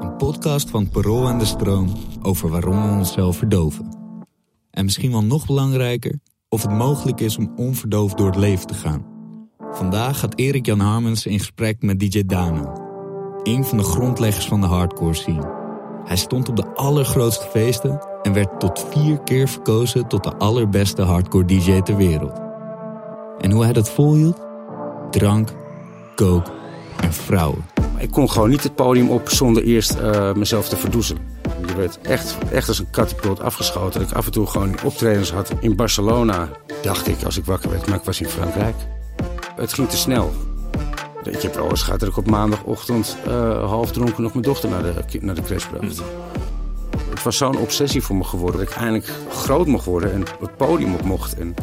Een podcast van Parool en de Stroom over waarom we onszelf verdoven. En misschien wel nog belangrijker, of het mogelijk is om onverdoofd door het leven te gaan. Vandaag gaat Erik Jan Harmens in gesprek met DJ Dano. Een van de grondleggers van de hardcore scene. Hij stond op de allergrootste feesten en werd tot vier keer verkozen tot de allerbeste hardcore DJ ter wereld. En hoe hij dat volhield? Drank, coke en vrouwen. Ik kon gewoon niet het podium op zonder eerst uh, mezelf te verdoezelen. Je werd echt, echt als een katapult afgeschoten. Dat ik af en toe gewoon optredens had in Barcelona, dacht ik als ik wakker werd. Maar ik was in Frankrijk. Het ging te snel. Ik heb eens gehad dat ik op maandagochtend uh, half dronken nog mijn dochter naar de, naar de crash bracht. Het was zo'n obsessie voor me geworden dat ik eindelijk groot mocht worden en het podium op mocht en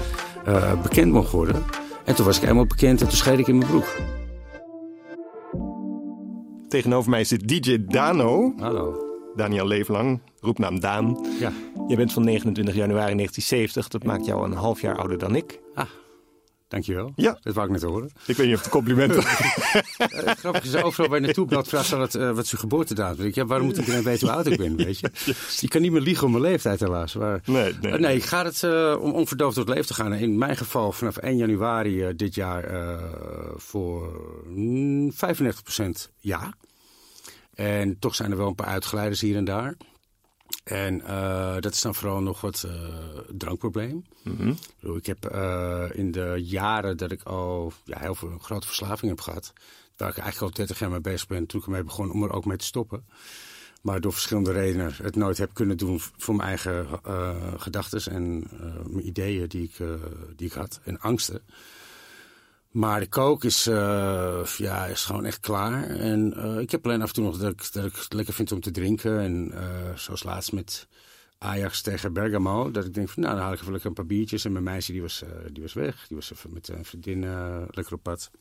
uh, bekend mocht worden. En toen was ik eenmaal bekend en toen scheed ik in mijn broek. Tegenover mij zit DJ Dano. Hallo. Daniel Leeflang, roepnaam Daan. Ja. Je bent van 29 januari 1970. Dat maakt jou een half jaar ouder dan ik. Ah, dankjewel. Ja. Dat wou ik net horen. Ik weet niet of het complimenten... uh, grappig is, overal waar je naartoe belt vraagt ze wat, uh, wat zijn geboortedatum is. Ja, waarom moet iedereen weten hoe oud ik ben, weet je? Je kan niet meer liegen om mijn leeftijd helaas. Maar, nee, nee. Uh, nee, ik ga het om onverdoofd door het leven te gaan. In mijn geval vanaf 1 januari dit jaar voor mm, 35% ja. En toch zijn er wel een paar uitgeleiders hier en daar. En uh, dat is dan vooral nog wat uh, drankprobleem. Mm -hmm. Ik heb uh, in de jaren dat ik al ja, heel veel een grote verslaving heb gehad... waar ik eigenlijk al 30 jaar mee bezig ben, toen ik ermee begon om er ook mee te stoppen. Maar door verschillende redenen het nooit heb kunnen doen voor mijn eigen gedachten en mijn ideeën die ik, die ik had. En angsten. Maar de coke is, uh, ja, is gewoon echt klaar. En uh, ik heb alleen af en toe nog dat ik, dat ik het lekker vind om te drinken. En uh, zoals laatst met Ajax tegen Bergamo. Dat ik denk van, nou, dan haal ik even lekker een paar biertjes. En mijn meisje, die was, die was weg. Die was even met een vriendin lekker op pad.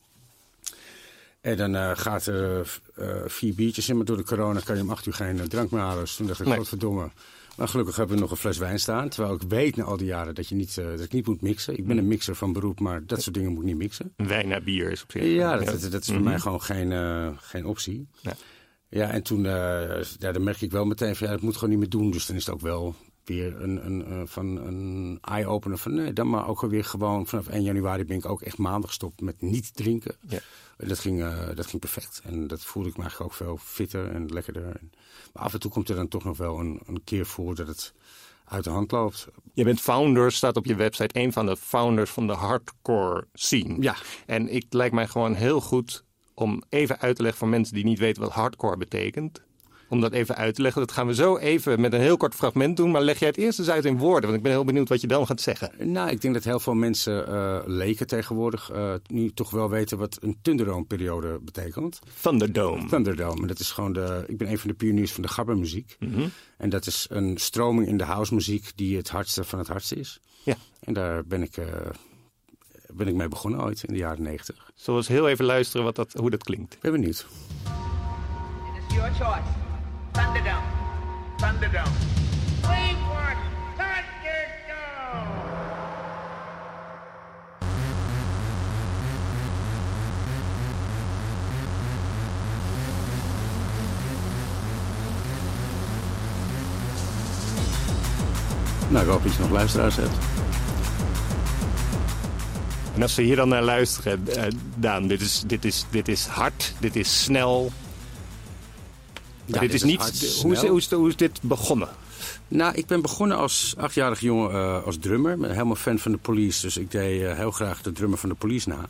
En dan gaat er vier biertjes in. Maar door de corona kan je om acht uur geen drank meer halen. Dus toen dacht ik, Nee. godverdomme. Maar gelukkig hebben we nog een fles wijn staan. Terwijl ik weet na al die jaren dat, je niet, uh, dat ik niet moet mixen. Ik ben een mixer van beroep, maar dat soort dingen moet ik niet mixen. Wijn naar bier is op zich. Ja, dat, dat, dat is voor Mhm. mij gewoon geen, uh, geen optie. Ja. Ja, en toen uh, ja, dan merk ik wel meteen van ja, dat moet gewoon niet meer doen. Dus dan is het ook wel weer een, een, van een eye-opener van nee, dan maar ook weer gewoon vanaf 1 januari ben ik ook echt maandag gestopt met niet drinken. Ja. Dat ging, uh, dat ging perfect. En dat voelde ik me eigenlijk ook veel fitter en lekkerder. En, maar af en toe komt er dan toch nog wel een, een keer voor dat het uit de hand loopt. Je bent founder, staat op je website, een van de founders van de hardcore scene. Ja. En ik, lijkt mij gewoon heel goed om even uit te leggen voor mensen die niet weten wat hardcore betekent. Om dat even uit te leggen. Dat gaan we zo even met een heel kort fragment doen. Maar leg jij het eerst eens uit in woorden. Want ik ben heel benieuwd wat je dan gaat zeggen. Nou, ik denk dat heel veel mensen uh, leken tegenwoordig uh, nu toch wel weten wat een Thunderdome-periode betekent. Thunderdome. Thunderdome. En dat is gewoon de. Ik ben een van de pioniers van de gabbermuziek. Mm -hmm. En dat is een stroming in de housemuziek die het hardste van het hardste is. Ja. En daar ben ik, uh, ben ik mee begonnen ooit in de jaren negentig. Zullen we eens heel even luisteren wat dat, hoe dat klinkt? Ben benieuwd. It is your choice. Thunderdome. Thunderdome. Wait for it. Thunderdome. Nou, ik hoop dat je nog luisteraars hebt. En als ze hier dan naar luisteren, uh, Daan, dit is, dit, is, dit is hard, dit is snel. Ja, dit, is niet. Hoe is, hoe, is, hoe is dit begonnen? Nou, ik ben begonnen als achtjarig jongen uh, als drummer. Helemaal fan van de police, dus ik deed uh, heel graag de drummer van de police na.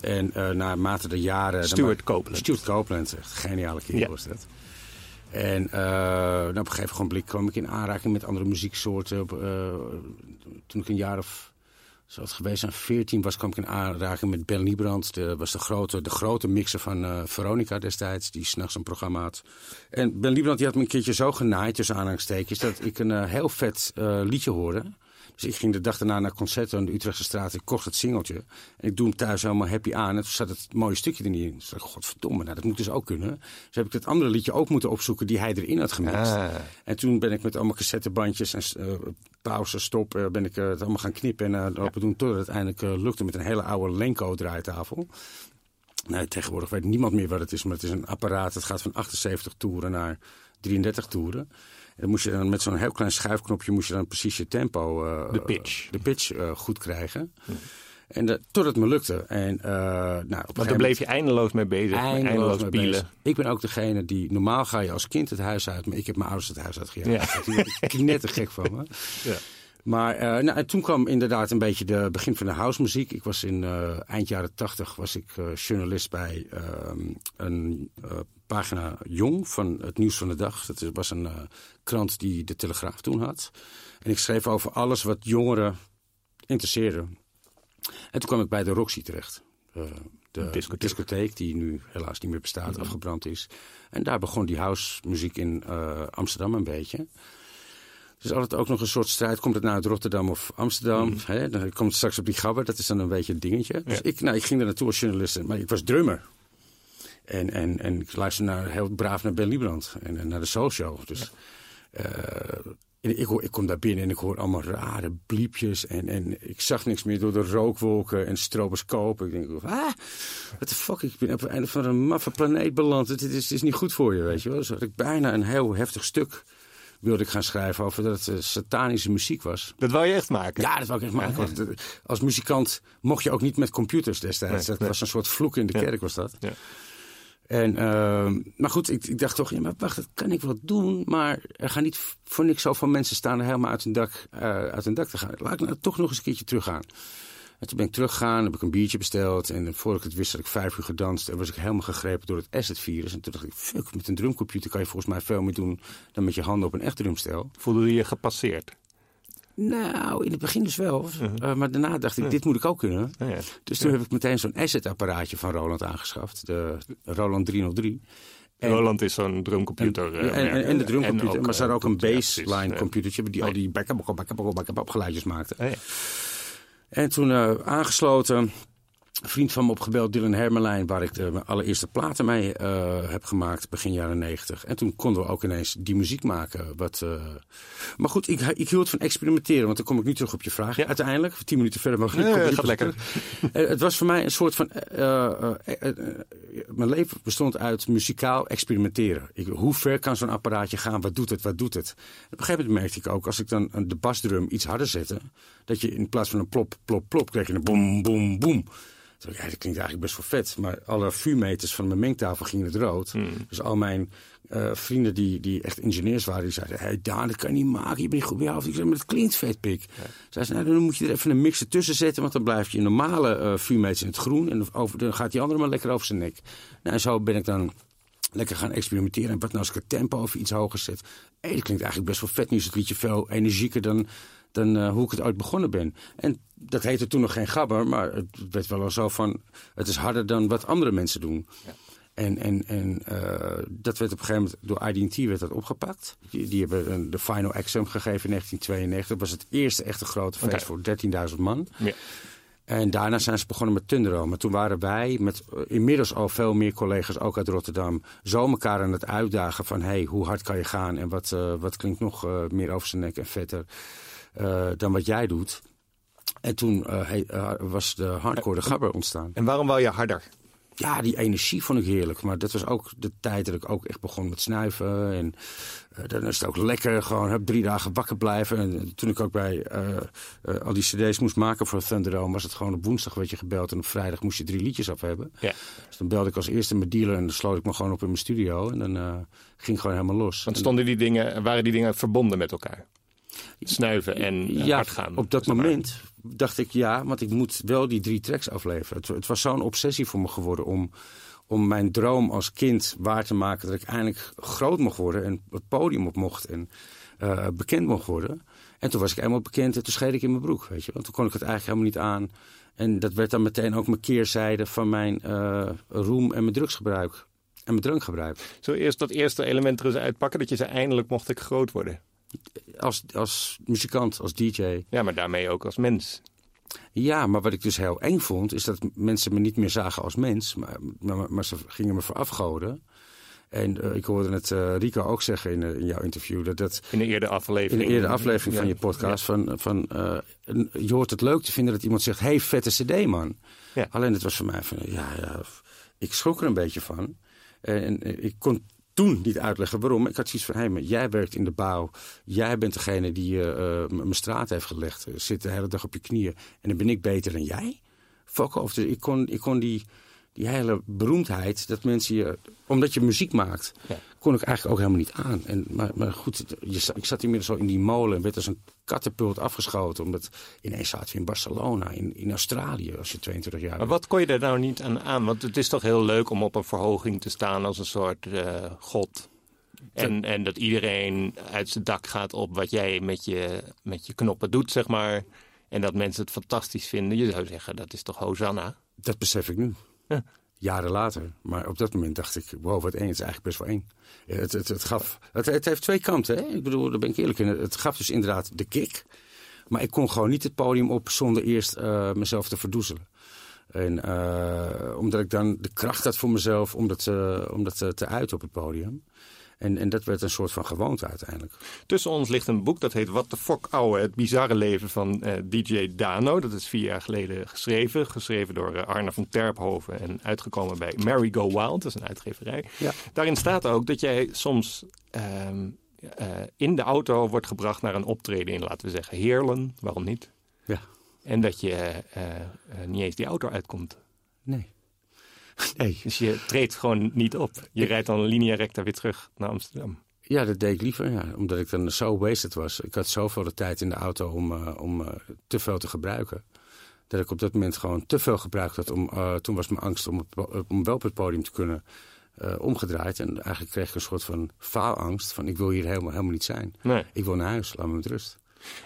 En uh, naarmate de jaren... Stuart Copeland. Stuart Copeland, echt geniale kerel Ja. was dat. En uh, nou, op een gegeven moment kwam ik in aanraking met andere muzieksoorten. Op, uh, toen ik een jaar of zoals het geweest zijn, 14 was, kwam ik in aanraking met Ben Liebrand. Dat was de grote, de grote mixer van eh, Veronica destijds, die s'nachts een programma had. En Ben Liebrand die had me een keertje zo genaaid, tussen aanhalingstekens, dat ik een eh, heel vet eh, liedje hoorde. Dus ik ging de dag daarna naar concerten aan de Utrechtse straat. Ik kocht het singeltje. En ik doe hem thuis helemaal happy aan. En toen zat het mooie stukje er niet in. Dus ik godverdomme, nou, dat moet dus ook kunnen. Dus heb ik het andere liedje ook moeten opzoeken die hij erin had gemixt. Ah. En toen ben ik met allemaal cassettebandjes en uh, pauze, stop, uh, ben ik uh, het allemaal gaan knippen en uh, open doen. Totdat het uiteindelijk lukte met een hele oude Lenko draaitafel. Nee, tegenwoordig weet niemand meer wat het is. Maar het is een apparaat. Het gaat van 78 toeren naar 33 toeren. En dan moest je dan met zo'n heel klein schuifknopje moest je dan precies je tempo, uh, de pitch, de pitch uh, goed krijgen. En de, tot het me lukte. En, uh, nou, Want daar bleef je eindeloos mee bezig. Eindeloos, eindeloos mee bezig. Ik ben ook degene die... Normaal ga je als kind het huis uit. Maar ik heb mijn ouders het huis uitgejaagd. Ja. Die net te gek van me. Ja. Maar uh, nou, en toen kwam inderdaad een beetje de begin van de housemuziek. Ik was in uh, eind jaren tachtig was ik uh, journalist bij een pagina Jong van het Nieuws van de Dag. Dat was een krant die de Telegraaf toen had. En ik schreef over alles wat jongeren interesseerde. En toen kwam ik bij de Roxy terecht. de discotheek. discotheek. die nu helaas niet meer bestaat, afgebrand is. En daar begon die housemuziek in Amsterdam een beetje. Dus altijd ook nog een soort strijd. Komt het nou uit Rotterdam of Amsterdam? Mm. Hè? Dan komt het straks op die gabber. Dat is dan een beetje een dingetje. Dus ik, nou, ik ging er naartoe als journalist. Maar ik was drummer. En, en, en ik luisterde naar, heel braaf naar Ben Liebrand. En, en naar de Soul Show. Dus ja. uh, ik, hoor, ik kom daar binnen en ik hoor allemaal rare bliepjes. En, en ik zag niks meer door de rookwolken en stroboscopen. Ik denk, ah, what the fuck, ik ben op het einde van een maffe planeet beland. Het, het, is, het is niet goed voor je, weet je wel. Dus had ik bijna een heel heftig stuk wilde ik gaan schrijven over dat het uh, satanische muziek was. Dat wou je echt maken? Ja, dat wou ik echt maken. Want, als muzikant mocht je ook niet met computers destijds. Nee, dat nee. was een soort vloek in de kerk, was dat. Ja. En, uh, maar goed, ik, ik, dacht toch, ja, maar wacht, dat kan ik wel doen. Maar er gaan niet voor niks zoveel mensen staan er helemaal uit hun dak, uh, uit hun dak te gaan. Laat ik nou toch nog eens een keertje teruggaan. En toen ben ik teruggegaan, heb ik een biertje besteld. En voordat ik het wist had ik vijf uur gedanst. En was ik helemaal gegrepen door het acid-virus. En toen dacht ik, fuck, met een drumcomputer kan je volgens mij veel meer doen... dan met je handen op een echt drumstel. Voelde je je gepasseerd? Nou, in het begin dus wel. Uh -huh. uh, maar daarna dacht ik, uh. dit moet ik ook kunnen. Dus toen heb ik meteen zo'n asset-apparaatje van Roland aangeschaft. De Roland 303. En, Roland is zo'n drumcomputer. En, en, en, de drumcomputer. Ook, maar ze hadden ook een baseline computertje... die al die backup, backup, backup geluidjes maakte. En toen aangesloten, vriend van me opgebeld, Dylan Hermelijn, waar ik de allereerste platen mee uh, heb gemaakt, begin jaren negentig. En toen konden we ook ineens die muziek maken. Wat, uh... Maar goed, ik, ik hield van experimenteren, want dan kom ik nu terug op je vraag. Ja. Uiteindelijk, tien minuten verder mag ja, gaat lekker. het was voor mij een soort van. mijn leven bestond uit muzikaal experimenteren. Ik, hoe ver kan zo'n apparaatje gaan? Wat doet het? Wat doet het? Op een gegeven moment merkte ik ook, als ik dan de basdrum iets harder zette, dat je in plaats van een plop, plop, plop, kreeg je een boem, boem, boem. Toen ja, dat klinkt eigenlijk best wel vet. Maar alle vuurmeters van mijn mengtafel gingen het rood. Hmm. Dus al mijn uh, vrienden die, die echt ingenieurs waren, die zeiden... Hé hey Daan, dat kan je niet maken, je bent goed bij je Ik zei, maar het klinkt vet, pik. Ja. Zeiden nou, dan moet je er even een mixer tussen zetten... want dan blijf je normale uh, vuurmeters in het groen... en over, dan gaat die andere maar lekker over zijn nek. Nou, en zo ben ik dan lekker gaan experimenteren. En wat nou als ik het tempo of iets hoger zet? Hé, dat klinkt eigenlijk best wel vet. Nu is het liedje veel energieker dan dan uh, hoe ik het ooit begonnen ben. En dat heette toen nog geen gabber, maar het werd wel al zo van... het is harder dan wat andere mensen doen. Ja. En, en, en uh, dat werd op een gegeven moment door IDT werd dat opgepakt. Die, die hebben de Final Exam gegeven in 1992. Dat was het eerste echte grote feest okay. voor 13.000 man. Ja. En daarna zijn ze begonnen met Tundero. Maar toen waren wij met uh, inmiddels al veel meer collega's, ook uit Rotterdam, zo elkaar aan het uitdagen van hey, hoe hard kan je gaan en wat, uh, wat klinkt nog meer over zijn nek en vetter dan wat jij doet. En toen uh, was de hardcore de gabber ontstaan. En waarom wou je harder? Ja, die energie vond ik heerlijk. Maar dat was ook de tijd dat ik ook echt begon met snuiven. En uh, dan is het ook lekker. Gewoon heb drie dagen wakker blijven. En toen ik ook bij uh, uh, al die cd's moest maken voor Thunderdome... was het gewoon op woensdag werd je gebeld. En op vrijdag moest je drie liedjes af hebben. Ja. Dus dan belde ik als eerste mijn dealer. En dan sloot ik me gewoon op in mijn studio. En dan ging gewoon helemaal los. Want stonden die dingen, waren die dingen verbonden met elkaar? Snuiven en ja, hard gaan. Op dat moment dacht ik ja, want ik moet wel die drie tracks afleveren. Het, het was zo'n obsessie voor me geworden om, om mijn droom als kind waar te maken. Dat ik eindelijk groot mocht worden en het podium op mocht. En eh, bekend mocht worden. En toen was ik eenmaal bekend en toen scheed ik in mijn broek, weet je. Want toen kon ik het eigenlijk helemaal niet aan. En dat werd dan meteen ook mijn keerzijde van mijn uh, roem en mijn drugsgebruik. En mijn drankgebruik. Zo eerst dat eerste element er eens uitpakken, dat je zei eindelijk mocht ik groot worden. Als, als muzikant, als DJ. Ja, maar daarmee ook als mens. Ja, maar wat ik dus heel eng vond, is dat mensen me niet meer zagen als mens, maar, maar, maar ze gingen me verafgoden. En uh, ik hoorde het uh, Rico ook zeggen in, uh, in, jouw interview. Dat dat in de eerder aflevering. In de eerder aflevering ja. van je podcast. Ja. Van, van, je hoort het leuk te vinden dat iemand zegt: hey, vette CD, man. Ja. Alleen het was voor mij van: ja, ja, ik schrok er een beetje van. En ik kon toen niet uitleggen waarom. Ik had zoiets van: hey, jij werkt in de bouw. Jij bent degene die mijn straat heeft gelegd. Zit de hele dag op je knieën. En dan ben ik beter dan jij. Fuck off. Dus ik kon, ik kon die die hele beroemdheid, dat mensen je, omdat je muziek maakt, ja. kon ik eigenlijk ook helemaal niet aan. En, maar, maar goed, je, ik zat inmiddels zo in die molen en werd als een katapult afgeschoten. Omdat ineens zaten we in Barcelona, in, in Australië, als je 22 jaar Maar wat kon je er nou niet aan aan? Want het is toch heel leuk om op een verhoging te staan als een soort uh, god. En, en dat iedereen uit zijn dak gaat op wat jij met je, met je knoppen doet, zeg maar. En dat mensen het fantastisch vinden. Je zou zeggen, dat is toch Hosanna? Dat besef ik nu. Ja. Jaren later. Maar op dat moment dacht ik, wow, wat eng. Het is eigenlijk best wel eng. Het, het, het, gaf, het, het heeft twee kanten. Hè? Ik bedoel, daar ben ik eerlijk in. Het gaf dus inderdaad de kick. Maar ik kon gewoon niet het podium op zonder eerst uh, mezelf te verdoezelen. En uh, omdat ik dan de kracht had voor mezelf om dat, om dat te uiten op het podium. En, en dat werd een soort van gewoonte uiteindelijk. Tussen ons ligt een boek dat heet Wat de Fok Ouwe, het bizarre leven van uh, DJ Dano. Dat is vier jaar geleden geschreven. Geschreven door uh, Arne van Terphoven en uitgekomen bij Mary Go Wild. Dat is een uitgeverij. Ja. Daarin staat ook dat jij soms uh, in de auto wordt gebracht naar een optreden in, laten we zeggen, Heerlen. Waarom niet? Ja. En dat je niet eens die auto uitkomt. Nee. Nee. Dus je treedt gewoon niet op. Je rijdt dan linea recta weer terug naar Amsterdam. Ja, dat deed ik liever, ja. omdat ik dan zo wasted was. Ik had zoveel de tijd in de auto om, uh, om uh, te veel te gebruiken. Dat ik op dat moment gewoon te veel gebruikt had. Om, uh, toen was mijn angst om, het, om wel op het podium te kunnen omgedraaid. En eigenlijk kreeg ik een soort van faalangst. Van ik wil hier helemaal, helemaal niet zijn. Nee. Ik wil naar huis, laat me met rust.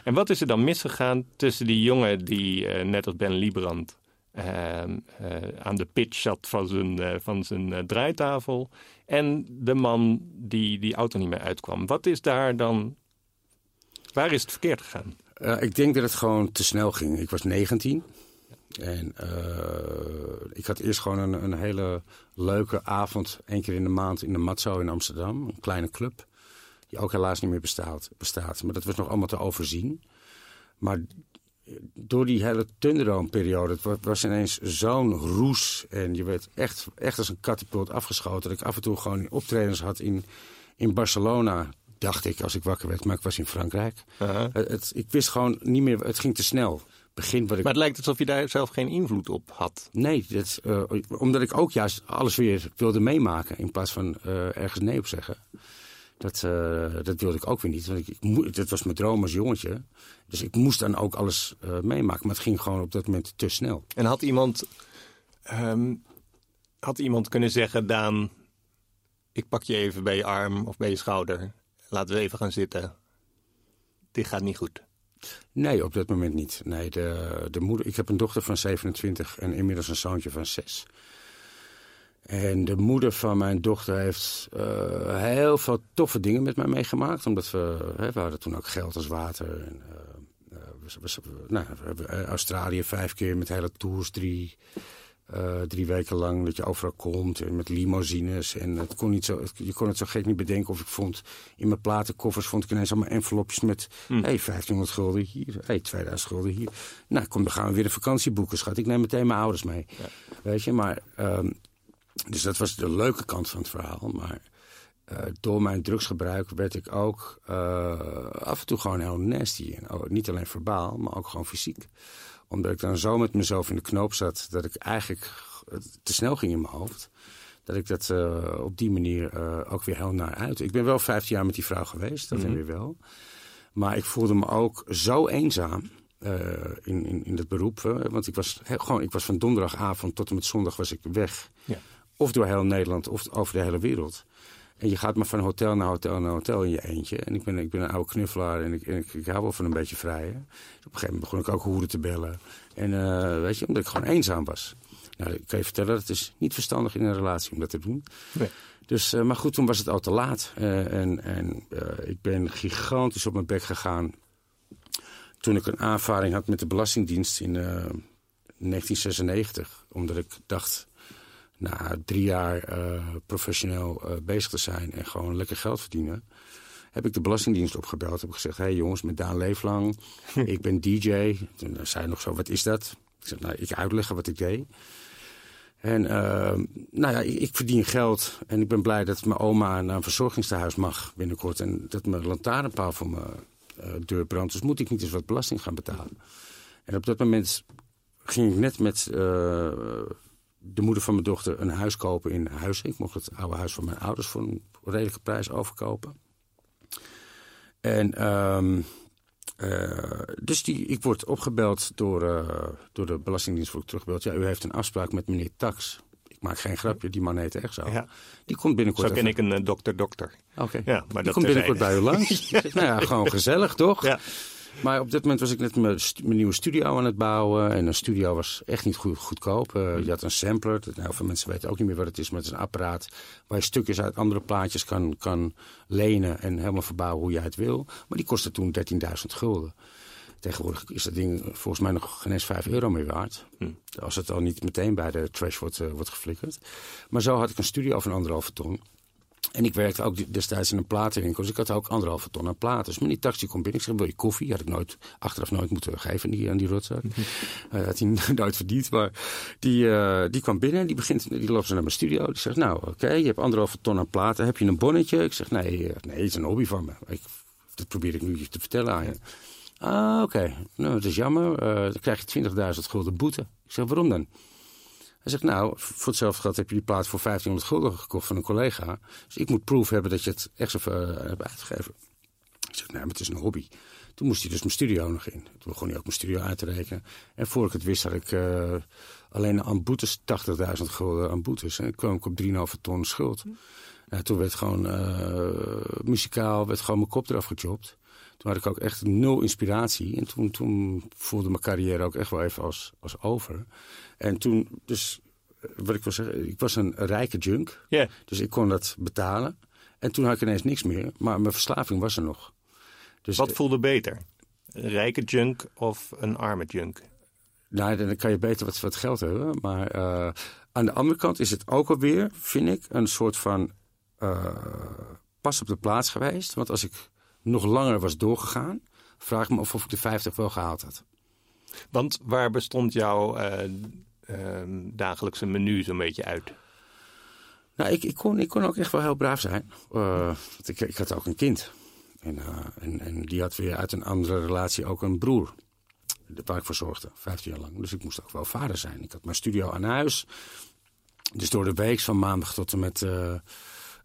En wat is er dan misgegaan tussen die jongen die, net als Ben Liebrand... Uh, uh, aan de pitch zat van zijn, uh, van zijn draaitafel. En de man die die auto niet meer uitkwam. Wat is daar dan. Waar is het verkeerd gegaan? ik denk dat het gewoon te snel ging. Ik was 19. En ik had eerst gewoon een, een, hele leuke avond, één keer in de maand in de Matzo in Amsterdam. Een kleine club, die ook helaas niet meer bestaat. bestaat. Maar dat was nog allemaal te overzien. Maar door die hele Thunderdome-periode, het was ineens zo'n roes. En je werd echt, echt als een katapult afgeschoten. Dat ik af en toe gewoon optredens had in, in Barcelona, dacht ik, als ik wakker werd. Maar ik was in Frankrijk. Uh -huh. het, het, ik wist gewoon niet meer, het ging te snel. Begin wat ik... Maar het lijkt alsof je daar zelf geen invloed op had. Nee, dat, uh, omdat ik ook juist alles weer wilde meemaken. In plaats van uh, ergens nee op zeggen. Dat, uh, dat wilde ik ook weer niet. Want ik, ik, dat was mijn droom als jongetje. Dus ik moest dan ook alles uh, meemaken. Maar het ging gewoon op dat moment te snel. En had iemand, um, had iemand kunnen zeggen, Daan, ik pak je even bij je arm of bij je schouder. Laten we even gaan zitten. Dit gaat niet goed. Nee, op dat moment niet. Nee, de, de moeder, ik heb een dochter van 27 en inmiddels een zoontje van 6. En de moeder van mijn dochter heeft uh, heel veel toffe dingen met mij meegemaakt. Omdat we, hè, we hadden toen ook geld als water. En, uh, we, we, nou, we hebben Australië vijf keer met hele tours, drie, uh, drie weken lang. Dat je overal komt en met limousines. En het kon niet zo, je kon het zo gek niet bedenken. Of ik vond in mijn platenkoffers vond ik ineens allemaal envelopjes met... Hm. hey, 1500 gulden hier, hey, 2000 gulden hier. Nou, kom, dan gaan we weer een vakantie boeken, schat. Ik neem meteen mijn ouders mee. Ja. Weet je, maar... Um, dus dat was de leuke kant van het verhaal. Maar uh, door mijn drugsgebruik werd ik ook uh, af en toe gewoon heel nasty. En, oh, niet alleen verbaal, maar ook gewoon fysiek. Omdat ik dan zo met mezelf in de knoop zat dat ik eigenlijk te snel ging in mijn hoofd. Dat ik dat uh, op die manier ook weer heel naar uit. Ik ben wel 15 jaar met die vrouw geweest, dat mm -hmm. weer wel. Maar ik voelde me ook zo eenzaam. in, in, in dat beroep. want ik was, gewoon, ik was van donderdagavond tot en met zondag was ik weg. Ja of door heel Nederland of over de hele wereld. En je gaat maar van hotel naar hotel naar hotel in je eentje. En ik ben, ik ben een oude knuffelaar en ik, en ik, ik hou wel van een beetje vrijen. Dus op een gegeven moment begon ik ook hoeren te bellen. En eh, weet je, omdat ik gewoon eenzaam was. Nou, ik kan je vertellen, het is niet verstandig in een relatie om dat te doen. Nee. Dus, eh, maar goed, toen was het al te laat. Eh, en en ik ben gigantisch op mijn bek gegaan. Toen ik een aanvaring had met de Belastingdienst in eh, 1996. Omdat ik dacht, na drie jaar eh, professioneel eh, bezig te zijn en gewoon lekker geld verdienen. Heb ik de Belastingdienst opgebeld. Heb ik gezegd, hé hey jongens, met Daan Leeflang. ik ben DJ. Toen zei hij nog zo, wat is dat? Ik zeg, nou, ik uitleggen wat ik deed. En uh, nou ja, ik, ik, verdien geld en ik ben blij dat mijn oma naar een verzorgingstehuis mag binnenkort. En dat mijn lantaarnpaal voor mijn deur brandt. Dus moet ik niet eens wat belasting gaan betalen. En op dat moment ging ik net met de moeder van mijn dochter een huis kopen in Huizen. Ik mocht het oude huis van mijn ouders voor een redelijke prijs overkopen. En... Um, uh, dus die, ik word opgebeld door, uh, door de Belastingdienst, word ik teruggebeld. Ja, u heeft een afspraak met meneer Tax. Ik maak geen grapje, die man heet echt zo. Ja. Die komt binnenkort... Zo ken ik een uh, dokter-dokter. Oké, okay. ja, maar die dat komt binnenkort bij u langs. ja. Nou ja, gewoon gezellig, toch? Ja. Maar op dit moment was ik net mijn, mijn, nieuwe studio aan het bouwen. En een studio was echt niet goed, goedkoop. Uh, je had een sampler. Nou, heel veel mensen weten ook niet meer wat het is. Maar het is een apparaat waar je stukjes uit andere plaatjes kan, kan lenen. En helemaal verbouwen hoe jij het wil. Maar die kostte toen 13.000 gulden. Tegenwoordig is dat ding volgens mij nog geen eens 5 euro meer waard. Hm. Als het al niet meteen bij de trash wordt, uh, wordt geflikkerd. Maar zo had ik een studio van anderhalve ton. En ik werkte ook destijds in een platenwinkel. Dus ik had ook anderhalve ton aan platen. Dus meneer Taxi komt binnen. Ik zeg, wil je koffie? Had ik nooit, achteraf nooit moeten geven die, aan die rotzak. Mm -hmm. uh, had hij nooit verdiend. Maar die, uh, die kwam binnen. Die, begint, die loopt naar mijn studio. Die zegt, nou oké, okay, je hebt anderhalve ton aan platen. Heb je een bonnetje? Ik zeg, nee, nee het is een hobby van me. Ik, dat probeer ik nu te vertellen aan je. Ah, oké. Okay. Nou, dat is jammer. Uh, dan krijg je 20.000 gulden boete. Ik zeg, waarom dan? Hij zegt, nou, voor hetzelfde geld heb je die plaat voor 1500 gulden gekocht van een collega. Dus ik moet proof hebben dat je het echt zo uh, hebt uitgegeven. Ik zeg, nee, maar het is een hobby. Toen moest hij dus mijn studio nog in. Toen begon hij ook mijn studio uit te rekenen. En voor ik het wist had ik uh, alleen aan boetes 80.000 gulden aan boetes. En kwam ik op 3,5 ton schuld. Mm. Nou, toen werd gewoon uh, muzikaal, werd gewoon mijn kop eraf gechopt. Toen had ik ook echt nul inspiratie. En toen, toen voelde mijn carrière ook echt wel even als, als over. En toen, dus wat ik wil zeggen, ik was een rijke junk. Yeah. Dus ik kon dat betalen. En toen had ik ineens niks meer. Maar mijn verslaving was er nog. Dus, wat voelde beter? Een rijke junk of een arme junk? Nou, dan kan je beter wat, wat geld hebben. Maar uh, aan de andere kant is het ook alweer, vind ik, een soort van uh, pas op de plaats geweest. Want als ik nog langer was doorgegaan, vraag ik me of, of ik de 50 wel gehaald had. Want waar bestond jouw uh, uh, dagelijkse menu zo'n beetje uit? Nou, ik, ik, kon, ik kon ook echt wel heel braaf zijn. Uh, want ik, ik had ook een kind. En, en, en die had weer uit een andere relatie ook een broer. Waar ik voor zorgde, 15 jaar lang. Dus ik moest ook wel vader zijn. Ik had mijn studio aan huis. Dus door de week van maandag tot en met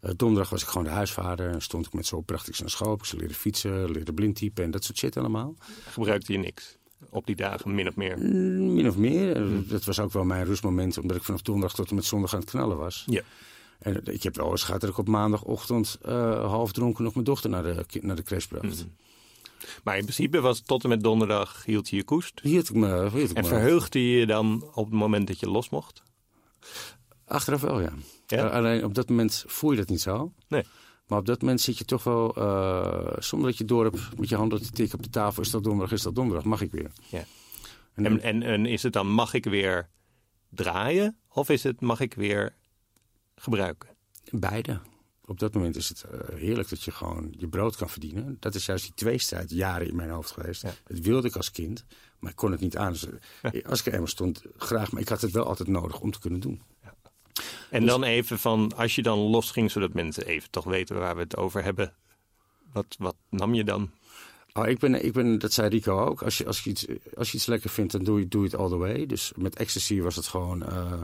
uh, donderdag was ik gewoon de huisvader. En stond ik met zo bracht ik ze naar school. Ik ze leren fietsen, leren blindtypen en dat soort shit allemaal. Gebruikte je niks? Op die dagen, min of meer? Mm, min of meer. Mm. Dat was ook wel mijn rustmoment, omdat ik vanaf donderdag tot en met zondag aan het knallen was. Ja. En ik heb wel eens gehad dat ik op maandagochtend uh, half dronken nog mijn dochter naar de, naar de crash bracht. Mm. Maar in principe was tot en met donderdag hield je je koest? Hield ik me. Hield ik en me. verheugde je je dan op het moment dat je los mocht? Achteraf wel, ja. Ja? Alleen op dat moment voel je dat niet zo. Nee. Maar op dat moment zit je toch wel, uh, zonder dat je door hebt met je handen te tikken op de tafel. Is dat donderdag, is dat donderdag, mag ik weer. Ja. En, en, en, en is het dan, mag ik weer draaien? Of is het, mag ik weer gebruiken? Beide. Op dat moment is het uh, heerlijk dat je gewoon je brood kan verdienen. Dat is juist die tweestrijd jaren in mijn hoofd geweest. Ja. Dat wilde ik als kind, maar ik kon het niet aan. Dus, als ik er eenmaal stond, graag. Maar ik had het wel altijd nodig om te kunnen doen. En dus, dan even van, als je dan losging, zodat mensen even toch weten waar we het over hebben. Wat, wat nam je dan? Oh, ik ben, ik ben, dat zei Rico ook. Als je, als, je iets, als je iets lekker vindt, dan doe je, doe je het all the way. Dus met ecstasy was het gewoon... Uh,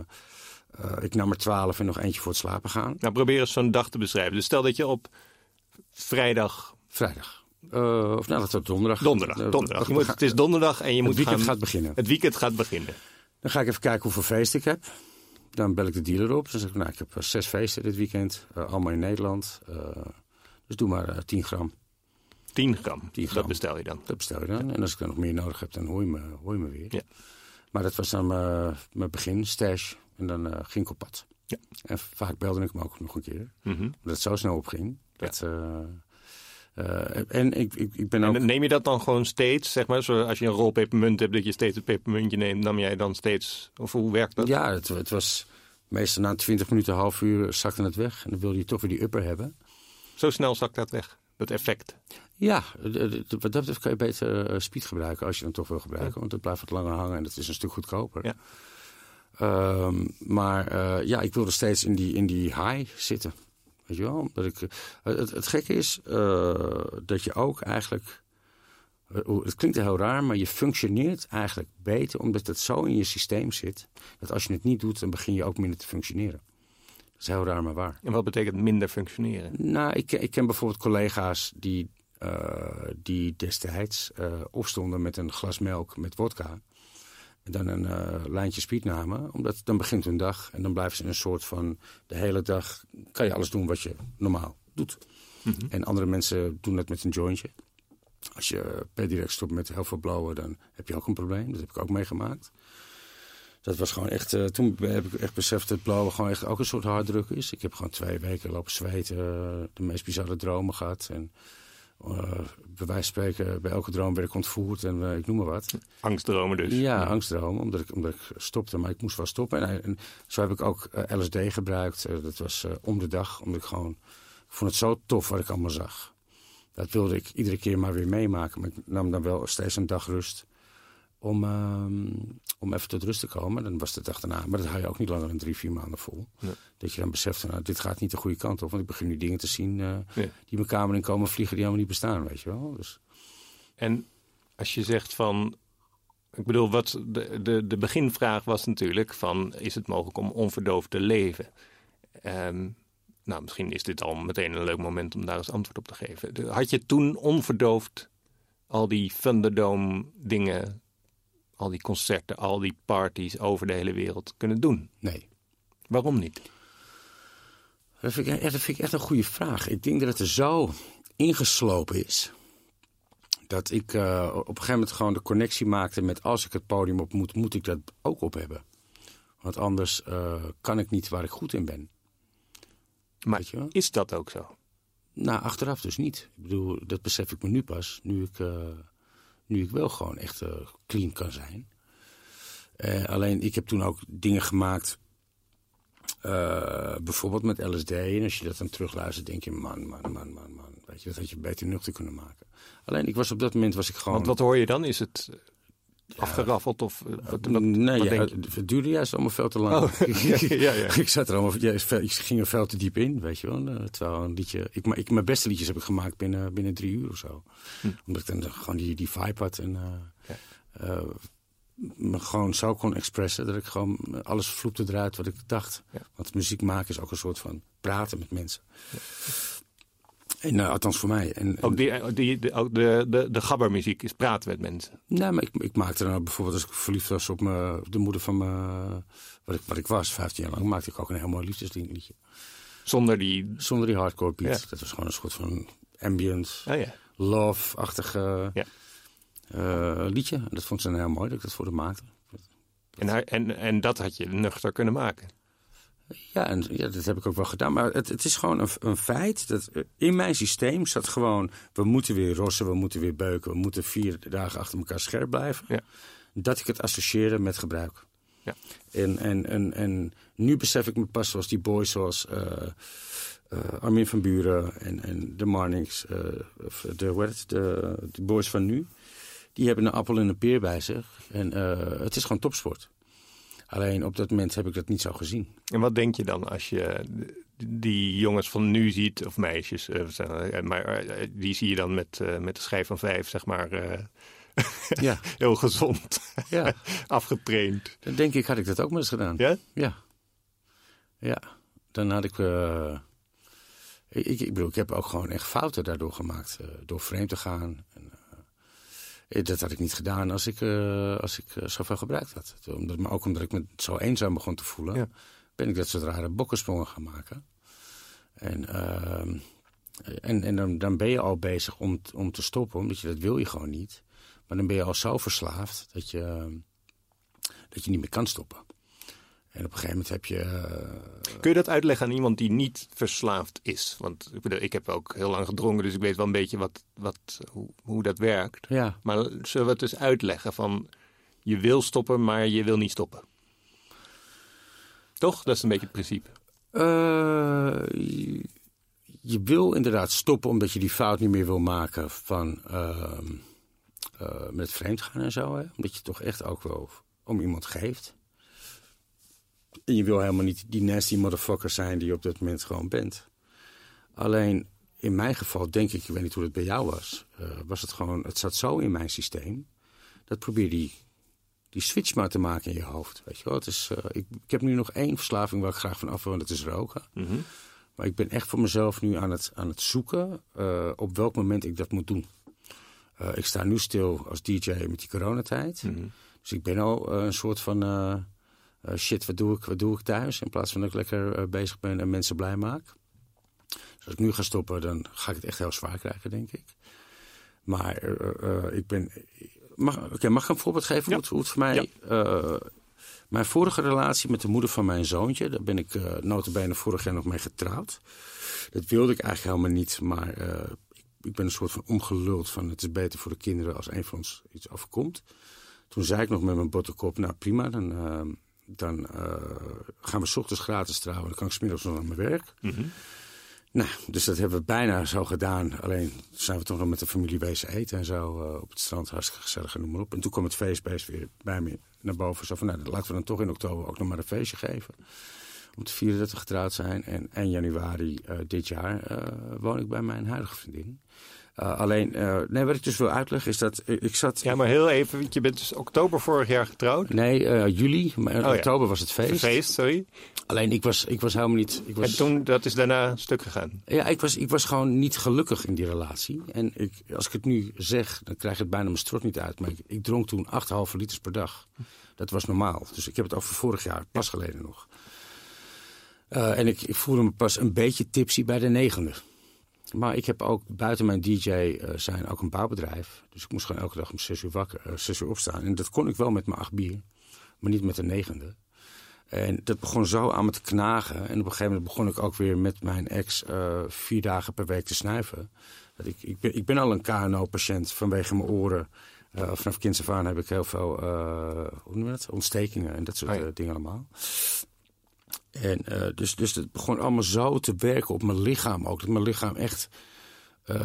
uh, ik nam er twaalf en nog eentje voor het slapen gaan. Nou, probeer eens zo'n dag te beschrijven. Dus stel dat je op vrijdag... Vrijdag. Uh, of nou, dat is donderdag. Donderdag, donderdag. Je moet, het is donderdag en je het moet weekend gaan, gaat beginnen. Het weekend gaat beginnen. Dan ga ik even kijken hoeveel feest ik heb. Dan bel ik de dealer op. Dan zeg ik, nou, ik heb eh, zes feesten dit weekend. eh, allemaal in Nederland. Eh, dus doe maar eh, 10 gram. 10 gram. 10 gram. Dat bestel je dan. Dat bestel je dan. En als ik dan nog meer nodig heb, dan hoor je me, hoor je me weer. Ja. Maar dat was dan mijn, mijn begin, stash. En dan ging ik op pad. Ja. En vaak belde ik hem ook nog een keer. Mhm. Omdat het zo snel opging. Dat, en ik, ik, ik ben ook... En neem je dat dan gewoon steeds, zeg maar, zo als je een rol pepermunt hebt, dat je steeds een pepermuntje neemt, nam jij dan steeds, of hoe werkt dat? Ja, het, het was meestal na 20 minuten, half uur zakte het weg. En dan wilde je toch weer die upper hebben. Zo snel zakt dat weg, dat effect. Ja, wat dat betreft kan je beter eh, speed gebruiken als je hem toch wil gebruiken. Want het blijft wat langer hangen en dat is een stuk goedkoper. Ja. Ehm, maar eh, ja, ik wilde steeds in die, in die high zitten. Weet je wel? Omdat ik, eh, het, het gekke is eh, dat je ook eigenlijk... eh, het klinkt heel raar, maar je functioneert eigenlijk beter... omdat het zo in je systeem zit... dat als je het niet doet, dan begin je ook minder te functioneren. Dat is heel raar, maar waar. En wat betekent minder functioneren? Nou, ik, ken- ik ken bijvoorbeeld collega's die, die destijds opstonden met een glas melk met wodka. En dan een eh, lijntje speed namen. Omdat dan begint hun dag. En dan blijven ze in een soort van... De hele dag kan je alles doen wat je normaal doet. En andere mensen doen dat met een jointje. Als je per direct stopt met heel veel blowen, dan heb je ook een probleem. Dat heb ik ook meegemaakt. Dat was gewoon echt. eh, toen heb ik echt beseft dat blauwe gewoon echt ook een soort harddruk is. Ik heb gewoon twee weken lopen zweten, de meest bizarre dromen gehad. En bij wijze van spreken, bij elke droom werd ik ontvoerd en eh, ik noem maar wat. Angstdromen dus. Ja, angstdromen, omdat ik, omdat ik stopte, maar ik moest wel stoppen. En, en zo heb ik ook eh, LSD gebruikt. Eh, dat was eh, om de dag, omdat ik gewoon. Ik vond het zo tof wat ik allemaal zag. Dat wilde ik iedere keer maar weer meemaken. Maar ik nam dan wel steeds een dag rust om, ehm, om even tot rust te komen. Dan was de dag daarna. Maar dat hou je ook niet langer dan drie, vier maanden vol. Nee. Dat je dan beseft, nou, dit gaat niet de goede kant op. Want ik begin nu dingen te zien eh, die mijn kamer in komen vliegen die helemaal niet bestaan, weet je wel. Dus, En als je zegt van. Ik bedoel, wat de, de, de beginvraag was natuurlijk van... is het mogelijk om onverdoofd te leven? Ehm, nou, misschien is dit al meteen een leuk moment om daar eens antwoord op te geven. Had je toen onverdoofd al die Thunderdome dingen... al die concerten, al die parties over de hele wereld kunnen doen? nee. Waarom niet? Dat vind, ik, echt- dat vind ik echt een goede vraag. Ik denk dat het er zo ingeslopen is. Dat ik eh, op een gegeven moment gewoon de connectie maakte met als ik het podium op moet, moet ik dat ook op hebben. Want anders eh, kan ik niet waar ik goed in ben. Maar Weet je wel? is dat ook zo? Nou, achteraf dus niet. Ik bedoel, dat besef ik me nu pas. Nu ik, eh, nu ik wel gewoon echt eh, clean kan zijn. Eh, alleen, ik heb toen ook dingen gemaakt. eh, bijvoorbeeld met LSD. En als je dat dan terugluistert, denk je: man, man, man, man, man. Weet je, dat had je beter nuchter kunnen maken. Alleen, ik was op dat moment was ik gewoon. Want wat hoor je dan? Is het afgeraffeld of... eh, wat, wat- nee, wat ja, het duurde juist allemaal veel te lang. Oh, ja, ja, ik zat er allemaal, ik ging er veel te diep in, weet je wel. Eh, Terwijl een liedje, ik, ik, mijn beste liedjes heb ik gemaakt binnen, binnen drie uur of zo. Hm. Omdat ik dan gewoon die, die vibe had en eh, eh, me gewoon zo kon expressen dat ik gewoon alles vloepte eruit wat ik dacht. Want muziek maken is ook een soort van praten met mensen. En, eh, althans voor mij. En, Ook, die, die, de, ook de, de, de gabbermuziek is praten met mensen. Nee, maar ik, ik maakte ook bijvoorbeeld als ik verliefd was op, me, de moeder van me, wat ik, wat ik was, 15 jaar lang, maakte ik ook een heel mooi liefdesliedje. Zonder die... Zonder die hardcore beat. Ja. Dat was gewoon een soort van ambient, Oh ja. love-achtige Ja. eh, liedje. En dat vond ze heel mooi dat ik dat voor haar maakte. En, en, en dat had je nuchter kunnen maken. Ja, en ja, dat heb ik ook wel gedaan. Maar het, het is gewoon een, een feit dat eh, in mijn systeem zat gewoon... we moeten weer rossen, we moeten weer beuken... we moeten vier dagen achter elkaar scherp blijven. Ja. Dat ik het associeerde met gebruik. Ja. En, en, en, en nu besef ik me pas zoals die boys zoals eh, eh, Armin van Buren en, en de Marnix... of de, hoe het, de, de boys van nu... die hebben een appel en een peer bij zich. En het is gewoon topsport. Alleen op dat moment heb ik dat niet zo gezien. En wat denk je dan als je die jongens van nu ziet, of meisjes, eh, eh, maar eh, die zie je dan met, met de schijf van vijf, zeg maar, Ja, heel gezond, ja. afgetraind. Dan denk ik, had ik dat ook maar eens gedaan. Ja? Ja. Ja. Dan had ik, ik... Ik bedoel, ik heb ook gewoon echt fouten daardoor gemaakt. door vreemd te gaan. Eh, dat had ik niet gedaan als ik, eh, als ik eh, zoveel gebruikt had. Omdat, maar ook omdat ik me zo eenzaam begon te voelen. Ja. ben ik dat soort rare bokkensprongen gaan maken. En, ehm, en, en dan, dan ben je al bezig om, om te stoppen, omdat je dat wil je gewoon niet. Maar dan ben je al zo verslaafd dat je, dat je niet meer kan stoppen. En op een gegeven moment heb je. eh, Kun je dat uitleggen aan iemand die niet verslaafd is? Want ik, bedoel, ik heb ook heel lang gedronken, dus ik weet wel een beetje wat, wat, hoe, hoe dat werkt. ja, Maar zullen we het dus uitleggen van je wil stoppen, maar je wil niet stoppen? Toch? Dat is een beetje het principe. Eh, je, wil inderdaad stoppen omdat je die fout niet meer wil maken van eh, met vreemd gaan en zo. Hè? Omdat je toch echt ook wel om iemand geeft. En je wil helemaal niet die nasty motherfucker zijn die je op dat moment gewoon bent. Alleen in mijn geval denk ik, ik weet niet hoe het bij jou was, eh, was het gewoon, het zat zo in mijn systeem. Dat probeer die, die switch maar te maken in je hoofd. Weet je wel? Het is, eh, ik, ik heb nu nog één verslaving waar ik graag van af wil, en dat is roken. Maar ik ben echt voor mezelf nu aan het, aan het zoeken eh, op welk moment ik dat moet doen. Ik sta nu stil als DJ met die coronatijd. Dus ik ben al een soort van eh, shit, wat doe, ik, wat doe ik thuis? In plaats van dat ik lekker eh, bezig ben en mensen blij maak. Dus als ik nu ga stoppen, dan ga ik het echt heel zwaar krijgen, denk ik. Maar eh, ik ben. Mag, oké, mag ik een voorbeeld geven hoe, het, hoe het voor mij. mijn vorige relatie met de moeder van mijn zoontje, daar ben ik uh, notabene vorig jaar nog mee getrouwd. Dat wilde ik eigenlijk helemaal niet, maar ik, ik ben een soort van omgeluld van het is beter voor de kinderen als een van ons iets overkomt. Toen zei ik nog met mijn botte kop, nou prima, dan, eh, dan eh, gaan we 's ochtends gratis trouwen, dan kan ik 's middags nog naar mijn werk. Nou, dus dat hebben we bijna zo gedaan. Alleen zijn we toch nog met de familie wezen eten en zo eh, op het strand. Hartstikke gezellig en noem maar op. En toen kwam het feestbeest weer bij me naar boven. Zo van, nou, laten we dan toch in oktober ook nog maar een feestje geven. Om te vieren dat we getrouwd zijn. En 1 januari eh, dit jaar woon ik bij mijn huidige vriendin. Eh, alleen, eh, nee, wat ik dus wil uitleggen is dat ik, ik zat... Ja, maar heel even, want je bent dus oktober vorig jaar getrouwd. Nee, eh, juli, maar Oh ja. oktober was het feest. Feest, sorry. Alleen ik was, ik was helemaal niet... Ik was... En toen, dat is daarna stuk gegaan. Ja, ik was, ik was gewoon niet gelukkig in die relatie. En ik, als ik het nu zeg, dan krijg ik het bijna mijn strot niet uit. Maar ik, ik dronk toen 8,5 liters per dag. Dat was normaal. Dus ik heb het over vorig jaar, pas geleden nog. Eh, en ik, ik voelde me pas een beetje tipsy bij de negende. Maar ik heb ook buiten mijn DJ eh, zijn ook een bouwbedrijf. Dus ik moest gewoon elke dag om 6 uur, wakker, 6 uur opstaan. En dat kon ik wel met mijn acht bier, maar niet met de negende. En dat begon zo aan me te knagen. En op een gegeven moment begon ik ook weer met mijn ex eh, vier dagen per week te snuiven. Dat ik, ik, ben, ik ben al een KNO-patiënt vanwege mijn oren. Vanaf kinds af aan heb ik heel veel hoe noem je dat? ontstekingen en dat soort Oh ja. dingen allemaal. En uh, dus, dus het begon allemaal zo te werken op mijn lichaam ook. Dat mijn lichaam echt uh,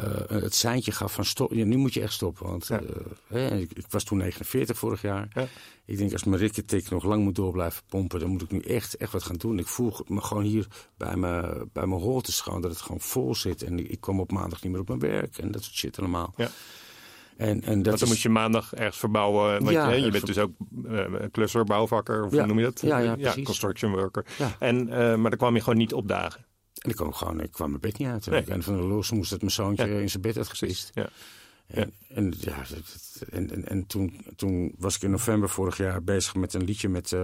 het seintje gaf van stop. Ja, nu moet je echt stoppen. Want ja. uh, hè, ik, ik, was toen 49 vorig jaar. Ja. Ik denk als mijn rikketik nog lang moet door blijven pompen, dan moet ik nu echt, echt wat gaan doen. Ik voel me gewoon hier bij mijn, bij mijn holtes gewoon dat het gewoon vol zit. En ik, ik kwam op maandag niet meer op mijn werk en dat soort shit allemaal. Ja. En, en dat want dan is... moet je maandag ergens verbouwen. Want ja, je, je bent dus ook uh, klusser, bouwvakker, of ja. hoe noem je dat? Ja, ja, ja construction worker. En, uh, maar dan kwam je gewoon niet opdagen. En ik kwam gewoon, ik kwam mijn bed niet uit. Nee. En van de los moest het mijn zoontje in zijn bed uitgepist. Ja. En, en, ja, en, en, en toen, toen was ik in november vorig jaar bezig met een liedje met uh,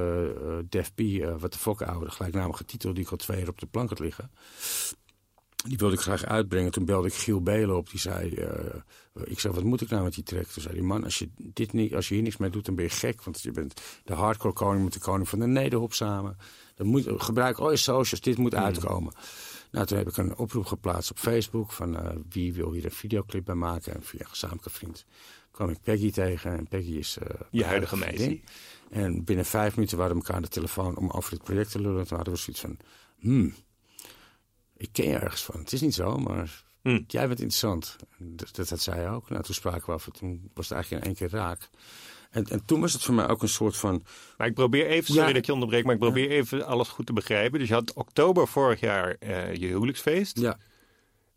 Def P, uh, wat de fok oude, gelijknamige titel, die ik al twee jaar op de plank had liggen. Die wilde ik graag uitbrengen. Toen belde ik Giel Belen op. Die zei, uh, ik zei, wat moet ik nou met die track? Toen zei die man, als je, dit niet, als je hier niks mee doet, dan ben je gek. Want je bent de hardcore koning met de koning van de nederhop samen. Dan moet, gebruik al je socials, dit moet mm. uitkomen. Nou, toen heb ik een oproep geplaatst op Facebook van uh, wie wil hier een videoclip bij maken. En via een gezamenlijke vriend kwam ik Peggy tegen. En Peggy is uh, je huidige meisje. En binnen vijf minuten waren we elkaar aan de telefoon om over dit project te lullen. Toen hadden we zoiets van, hmm, ik ken je ergens van. Het is niet zo, maar hmm. jij bent interessant. Dat, dat had zij ook. Nou, toen spraken we af en toen was het eigenlijk in één keer raak. En, en, toen was het voor mij ook een soort van. Maar ik probeer even, sorry ja. dat je onderbreekt, maar ik probeer ja. even alles goed te begrijpen. Dus je had oktober vorig jaar uh, je huwelijksfeest. Ja.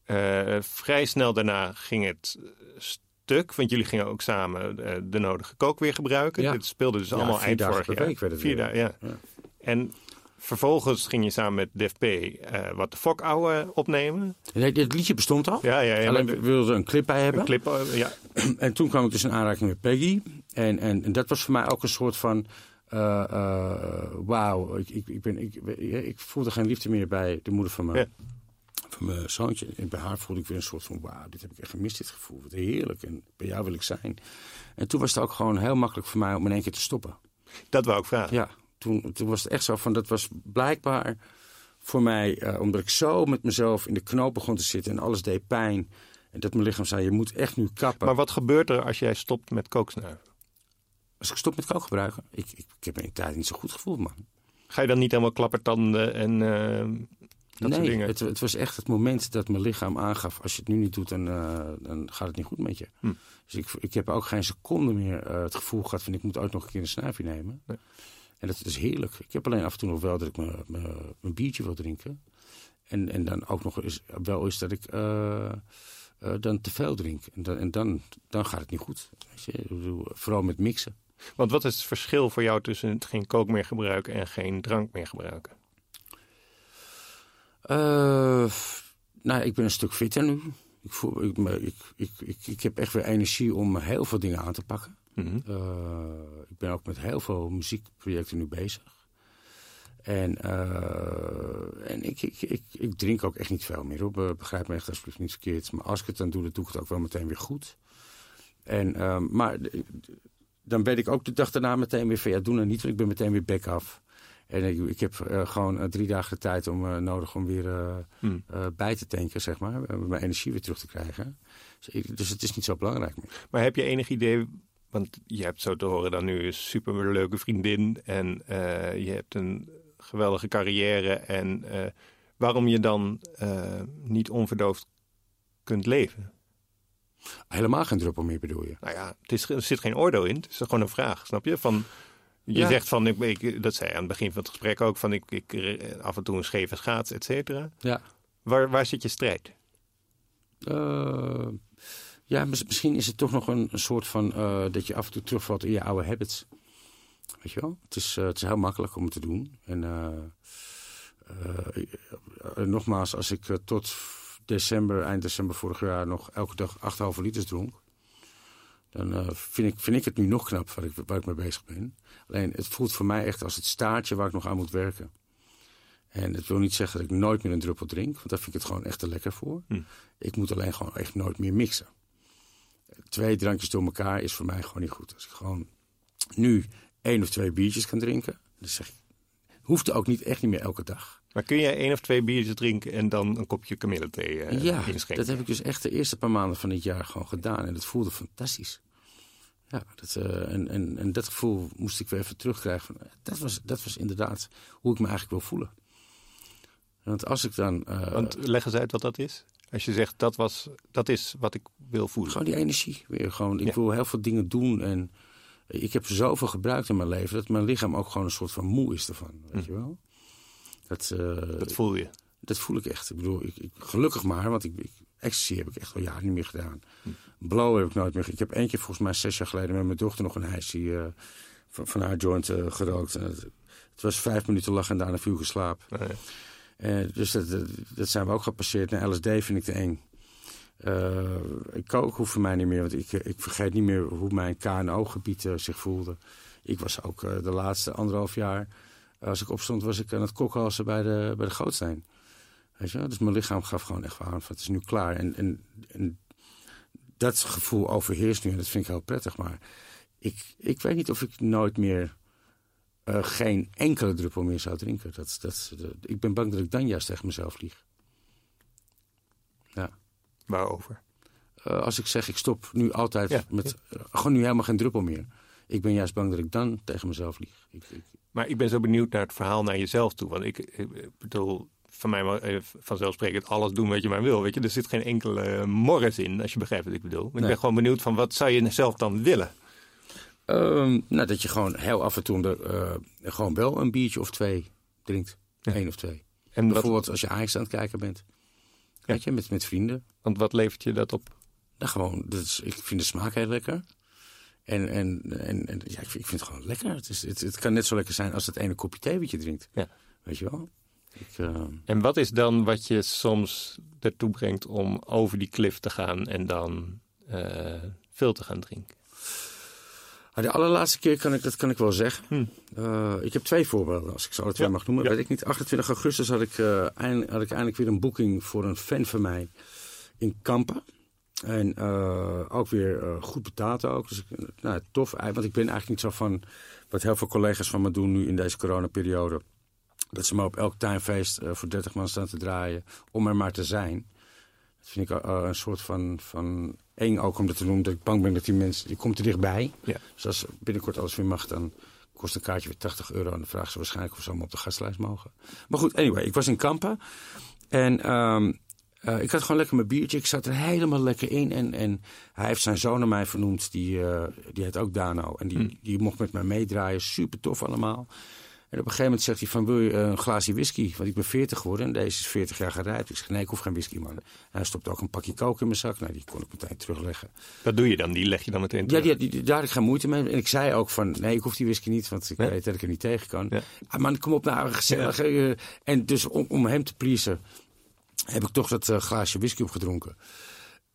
Uh, vrij snel daarna ging het stuk, want jullie gingen ook samen uh, de nodige kook weer gebruiken. Ja. Dit speelde dus allemaal eind vorig jaar. Week werd het vier dagen, ja. En vervolgens ging je samen met Def P uh, wat de fok ouwe opnemen. Nee, dit liedje bestond al. Ja, ja, ja. Alleen we wilden een clip bij hebben. Een clip, ja. En toen kwam ik dus in aanraking met Peggy. En, en, en dat was voor mij ook een soort van eh, eh, wauw, ik, ik, ik, ben, ik, ik voelde geen liefde meer bij de moeder van mijn, Ja. van mijn zoontje. En bij haar voelde ik weer een soort van, wauw, dit heb ik echt gemist, dit gevoel. Wat heerlijk, en bij jou wil ik zijn. En toen was het ook gewoon heel makkelijk voor mij om in één keer te stoppen. Dat wou ik vragen. Ja, toen, toen was het echt zo van, dat was blijkbaar voor mij, eh, omdat ik zo met mezelf in de knoop begon te zitten en alles deed pijn. En dat mijn lichaam zei, je moet echt nu kappen. Maar wat gebeurt er als jij stopt met kooksnuiven? Als ik stop met kook gebruiken, ik, ik, ik heb me in tijd niet zo goed gevoeld, man. Ga je dan niet helemaal klappertanden en eh, dat soort dingen? het, het was echt het moment dat mijn lichaam aangaf... als je het nu niet doet, dan, eh, dan gaat het niet goed met je. Hm. Dus ik, ik heb ook geen seconde meer het gevoel gehad... van ik moet ooit nog een keer een snuifje nemen. Nee. En dat is heerlijk. Ik heb alleen af en toe nog wel dat ik mijn biertje wil drinken. En, en dan ook nog eens, wel eens dat ik eh, eh, dan te veel drink. En, dan, en dan, dan gaat het niet goed. Vooral met mixen. Want wat is het verschil voor jou tussen het geen kook meer gebruiken en geen drank meer gebruiken? Eh, nou, ik ben een stuk fitter nu. Ik, voel, ik, ik, ik, ik, ik heb echt weer energie om heel veel dingen aan te pakken. Mhm. Eh, ik ben ook met heel veel muziekprojecten nu bezig. En, eh, en ik, ik, ik, ik drink ook echt niet veel meer. Hoor. Be- Begrijp me echt alsjeblieft niet verkeerd. Maar als ik het dan doe, dan doe ik het ook wel meteen weer goed. En, ehm, maar dan weet ik ook de dag daarna meteen weer van... ja, doe nou niet, want ik ben meteen weer back af. En ik, ik heb eh, gewoon drie dagen de tijd om, nodig om weer Hmm. bij te tanken, zeg maar. Mijn energie weer terug te krijgen. Dus, dus het is niet zo belangrijk meer. Maar heb je enig idee, want je hebt zo te horen dan nu een superleuke vriendin en eh, je hebt een geweldige carrière en eh, waarom je dan eh, niet onverdoofd kunt leven? Helemaal geen druppel meer bedoel je? Nou ja, het is, er zit geen oordeel in. Het is gewoon een vraag, snap je? Van, je Ja. zegt van, ik, ik, dat zei je aan het begin van het gesprek ook, van ik, ik af en toe een scheve schaats, et cetera. Ja. Waar, waar zit je strijd? Ja, mis- misschien is het toch nog een, een soort van eh, dat je af en toe terugvalt in je oude habits. Weet je wel? Het is, eh, het is heel makkelijk om het te doen. En eh, nogmaals, als ik tot december, eind december vorig jaar nog elke dag 8,5 liters dronk. Dan vind, ik, vind ik het nu nog knap waar ik, waar ik mee bezig ben. Alleen het voelt voor mij echt als het staartje waar ik nog aan moet werken. En het wil niet zeggen dat ik nooit meer een druppel drink, want daar vind ik het gewoon echt te lekker voor. Hm. Ik moet alleen gewoon echt nooit meer mixen. Twee drankjes door elkaar is voor mij gewoon niet goed. Als ik gewoon nu één of twee biertjes kan drinken, dan zeg ik, hoeft ook niet echt niet meer elke dag. Maar kun jij één of twee biertjes drinken en dan een kopje kamillethee eh ja, inschenken? dat heb ik dus echt de eerste paar maanden van dit jaar gewoon gedaan. En dat voelde fantastisch. Ja, dat, eh, en, en, en dat gevoel moest ik weer even terugkrijgen. Van, eh, dat, was, dat was inderdaad hoe ik me eigenlijk wil voelen. Want als ik dan... eh, Want leg eens uit wat dat is. Als je zegt, dat, was, dat is wat ik wil voelen. Gewoon die energie weer. Gewoon, ik Ja. wil heel veel dingen doen. En ik heb zoveel gebruikt in mijn leven... dat mijn lichaam ook gewoon een soort van moe is ervan. Weet je wel? Dat, eh, Dat voel je. dat voel ik echt. Ik bedoel, ik, ik- gelukkig maar, want ik, ik, ecstasy heb ik echt al jaren niet meer gedaan. Blow heb ik nooit meer. Ik heb keer volgens mij zes jaar geleden met mijn dochter nog een ijsje eh, van, van haar joint eh, gerookt. En het, het was vijf minuten lachen en daarna viel geslapen. Eh, dus dat, dat, zijn we ook gepasseerd. En LSD vind ik te eng. Eh, ik kook hoeft voor mij niet meer, want ik, ik vergeet niet meer hoe mijn KNO-gebied eh, zich voelde. Ik was ook de laatste anderhalf jaar, als ik opstond, was ik aan het kokhalsen bij de, bij de Gootsteen. Weet je wel? Dus mijn lichaam gaf gewoon echt aan het is nu klaar. En, en, en dat gevoel overheerst nu en dat vind ik heel prettig. Maar ik, ik weet niet of ik nooit meer eh, geen enkele druppel meer zou drinken. Dat, dat, dat- ik ben bang dat ik dan juist tegen mezelf lieg. Ja. Waarover? Eh, als ik zeg ik stop nu altijd Ja, met eh, gewoon nu helemaal geen druppel meer. Ik ben juist bang dat ik dan tegen mezelf lieg. Ik, ik, Maar ik ben zo benieuwd naar het verhaal naar jezelf toe. Want ik, ik bedoel, van mij vanzelfsprekend alles doen wat je maar wil. Weet je? Er zit geen enkele morris in, als je begrijpt wat ik bedoel. Maar Ik ben gewoon benieuwd van wat zou je zelf dan willen? Ehm, nou, dat je gewoon heel af en toe de, eh, gewoon wel een biertje of twee drinkt. Ja. Eén of twee. En wat, Bijvoorbeeld als je Ajax aan het kijken bent. Weet je, met, met vrienden. want wat levert je dat op? Nou, gewoon, dat is, ik vind de smaak heel lekker. En, en, en, en ja, ik, vind, ik vind het gewoon lekker. Het, is, het, het kan net zo lekker zijn als het ene kopje thee wat je drinkt. Ja. Weet je wel? Ik, eh, En wat is dan wat je soms ertoe brengt om over die klif te gaan en dan eh, veel te gaan drinken? De allerlaatste keer kan ik, dat kan ik wel zeggen. Eh, ik heb twee voorbeelden, als ik zo het twee Ja, mag noemen. ja. Weet ik niet. 28 augustus had ik, eh, eind- had ik eindelijk weer een boeking voor een fan van mij in Kampen. En eh, ook weer goed betaald ook. Dus ik, nou, tof. Want ik ben eigenlijk niet zo van wat heel veel collega's van me doen nu in deze coronaperiode. Dat ze maar op elk tuinfeest voor 30 man staan te draaien om er maar te zijn. Dat vind ik eh, een soort van, van eng ook om dat te noemen. Dat ik bang ben dat die mensen, die komt er dichtbij. Ja. Dus als binnenkort alles weer mag, dan kost een kaartje weer 80 euro. En dan vragen ze waarschijnlijk of ze allemaal op de gastlijst mogen. Maar goed, anyway, ik was in Kampen. En ehm, eh, ik had gewoon lekker mijn biertje. Ik zat er helemaal lekker in. En, en hij heeft zijn zoon naar mij vernoemd. Die, eh, die heet ook Dano. En die, die mocht met mij meedraaien. Super tof allemaal. En op een gegeven moment zegt hij van, wil je een glaasje whisky? Want ik ben 40 geworden en deze is 40 jaar gerijpt. Ik zeg, nee, ik hoef geen whisky, man. En hij stopt ook een pakje kook in mijn zak. Nou, die kon ik meteen terugleggen. Wat doe je dan? Die leg je dan meteen Ja, terug? die, die, daar had ik geen moeite mee. En ik zei ook van, nee, ik hoef die whisky niet, want ik weet dat ik er niet tegen kan. Ja. Ah, man, kom op nou, gezellig. eh, En dus om, om hem te pleasen, heb ik toch dat eh, glaasje whisky opgedronken.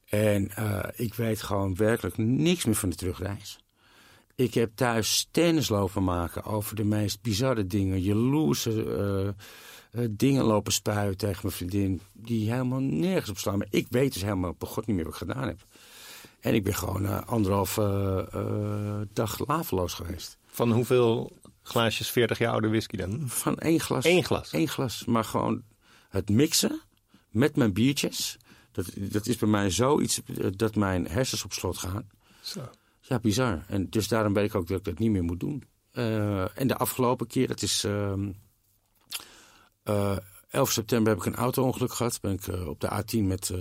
En eh, ik weet gewoon werkelijk niks meer van de terugreis. Ik heb thuis tennis lopen maken over de meest bizarre dingen. Jaloerse eh, eh, dingen lopen spuien tegen mijn vriendin. Die helemaal nergens op slaan. Maar ik weet dus helemaal op god niet meer wat ik gedaan heb. En ik ben gewoon eh, anderhalf dag laveloos geweest. Van hoeveel glaasjes 40 jaar oude whisky dan? Van één glas. Eén glas? Eén glas. Maar gewoon het mixen met mijn biertjes. Dat, dat is bij mij zoiets dat mijn hersens op slot gaan. Zo. Ja, bizar. En dus daarom weet ik ook dat ik dat niet meer moet doen. Eh, en de afgelopen keer, dat is... ehm eh, 11 september heb ik een auto-ongeluk gehad. Ben ik eh, op de A10 met eh,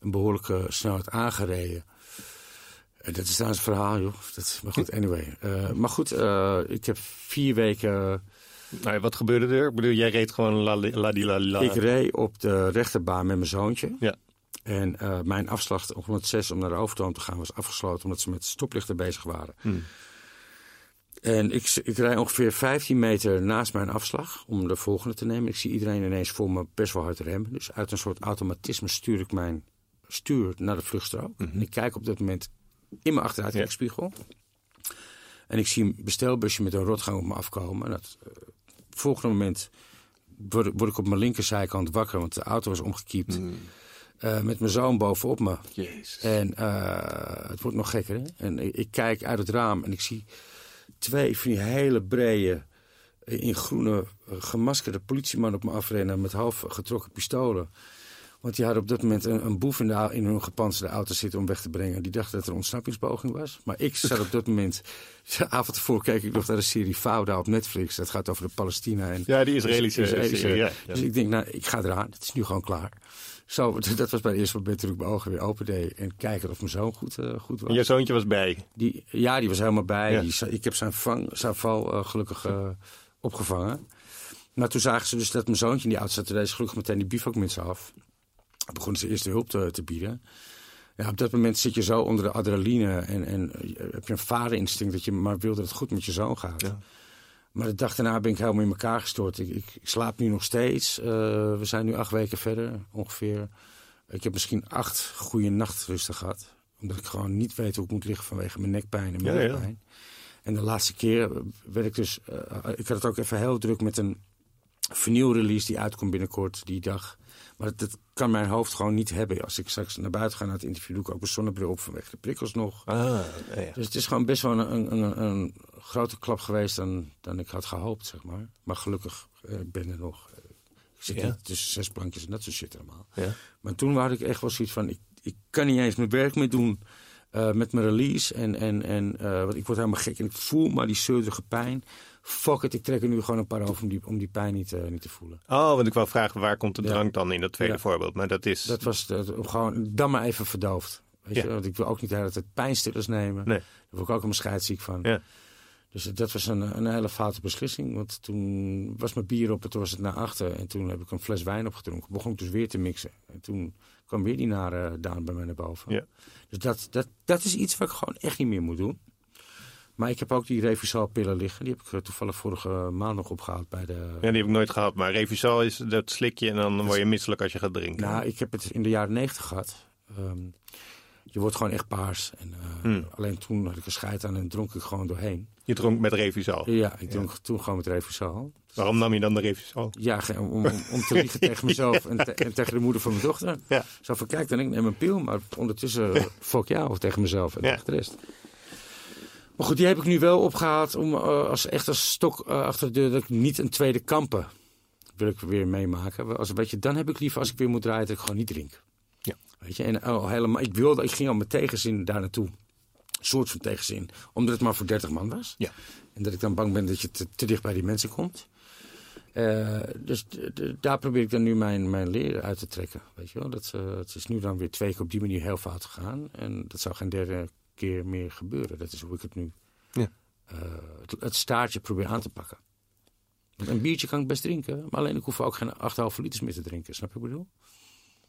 een behoorlijke snelheid aangereden. En dat is trouwens een verhaal, joh. Dat, maar goed, anyway. Eh, maar goed, eh, ik heb vier weken... Nou, wat gebeurde er? Ik bedoel, jij reed gewoon la la di la la. Ik reed op de rechterbaan met mijn zoontje. Ja. En eh, mijn afslag op 106 om naar de Overtoom te gaan was afgesloten omdat ze met stoplichten bezig waren. Hmm. En ik, ik rijd ongeveer 15 meter naast mijn afslag om de volgende te nemen. Ik zie iedereen ineens voor me best wel hard remmen. Dus uit een soort automatisme stuur ik mijn stuur naar de vluchtstrook. En ik kijk op dat moment in mijn achteruitkijkspiegel. En ik zie een bestelbusje met een rotgang op me afkomen. En dat eh, volgende moment word, word ik op mijn linkerzijkant wakker, want de auto was omgekiept. Eh, met mijn zoon bovenop me. Jezus. En eh, het wordt nog gekker. Hè? En ik, ik kijk uit het raam en ik zie twee van die hele brede, eh, in groene, gemaskerde politiemannen op me afrennen met half getrokken pistolen. Want die hadden op dat moment een, een boef in, de, in hun gepantserde auto zitten om weg te brengen. Die dachten dat er een ontsnappingspoging was. Maar ik zat op dat moment, de avond ervoor keek ik nog naar de serie Fauda op Netflix. Dat gaat over de Palestina en Ja, die Israëlische Israëlische- serie, ja, ja. Dus ik denk, nou, ik ga eraan. Het is nu gewoon klaar. Zo, dat was bij het eerste moment toen ik mijn ogen weer opendeed. En kijken of mijn zoon goed, eh, goed was. En je zoontje was bij. Die, ja, die was helemaal bij. Ja. Die, za- ik heb zijn, vang, zijn val eh, gelukkig eh, opgevangen. Maar toen zagen ze dus dat mijn zoontje in die auto zat. Toen gelukkig meteen die bivakmuts af. Toen begonnen ze eerst de hulp te, te bieden. Ja, op dat moment zit je zo onder de adrenaline. En, en heb je een vaderinstinct dat je maar wil dat het goed met je zoon gaat. Ja. Maar de dag daarna ben ik helemaal in elkaar gestort. Ik, ik, ik slaap nu nog steeds. Eh, we zijn nu acht weken verder ongeveer. Ik heb misschien acht goede nachtrusten gehad. Omdat ik gewoon niet weet hoe ik moet liggen vanwege mijn nekpijn en mijn Ja, ja. rugpijn. En de laatste keer werd ik dus... eh, ik had het ook even heel druk met een vinyl-release die uitkomt binnenkort die dag. Maar dat, dat kan mijn hoofd gewoon niet hebben. Als ik straks naar buiten ga naar het interview, doe ik ook een zonnebril op vanwege de prikkels nog. Ah, ja. Dus het is gewoon best wel een, een, een, een grote klap geweest dan, dan ik had gehoopt, zeg maar. Maar gelukkig ik ben er nog. Ik zit Ja. tussen zes plankjes en dat soort shit allemaal. Ja. Maar toen had ik echt wel zoiets van, ik, ik kan niet eens mijn werk meer doen eh, met mijn release. En, en, en eh, want ik word helemaal gek en ik voel maar die zeurige pijn. Fuck it, ik trek er nu gewoon een paar over om die, om die pijn niet, eh, niet te voelen. Oh, want ik wou vragen, waar komt de Ja. drank dan in dat tweede Ja. voorbeeld? Maar dat is... Dat was gewoon dan maar even verdoofd. Weet Ja. je? Want ik wil ook niet de hele tijd pijnstillers nemen. Nee. Daar word ik ook helemaal scheidsziek van. Ja. Dus dat was een, een hele foute beslissing. Want toen was mijn bier op en toen was het naar achter. En toen heb ik een fles wijn opgedronken. Begon ik dus weer te mixen. En toen kwam weer die nare Daan bij mij naar boven. Ja. Dus dat, dat, dat is iets wat ik gewoon echt niet meer moet doen. Maar ik heb ook die Revisal pillen liggen. Die heb ik eh, toevallig vorige maand nog opgehaald bij de... Ja, die heb ik nooit gehad. Maar Revisal is dat slik je en dan word je misselijk als je gaat drinken. Nou, ik heb het in de jaren negentig gehad. Ehm, je wordt gewoon echt paars. En, eh, Hmm. Alleen toen had ik een scheid aan en dronk ik gewoon doorheen. Je dronk met Refusal. Ja, ik dronk toen gewoon met Refusal. Waarom nam je dan de Refusal? Ja, om, om, om te liegen tegen mezelf en, te- en tegen de moeder van mijn dochter. Ja. Zo van, kijk dan, ik neem een pil, maar ondertussen fuck jou tegen mezelf en tegen de rest. Maar goed, die heb ik nu wel opgehaald om eh, als echt als stok eh, achter de deur dat ik niet een tweede kampen wil ik weer meemaken. Als, weet je, dan heb ik liever als ik weer moet draaien dat ik gewoon niet drink. Ja. Weet je, en al helemaal, ik wilde, ik ging al met tegenzin daar naartoe. Een soort van tegenzin. Omdat het maar voor 30 man was. Ja. En dat ik dan bang ben dat je te, te dicht bij die mensen komt. Eh, dus daar probeer ik dan nu mijn, mijn leer uit te trekken. Weet je wel? Dat, het is nu dan weer twee keer op die manier heel fout gegaan. En dat zou geen derde keer meer gebeuren. Dat is hoe ik het nu Ja. eh, het, het staartje probeer aan te pakken. Want een biertje kan ik best drinken. Maar alleen ik hoef ook geen 8,5 liters meer te drinken. Snap je wat ik bedoel?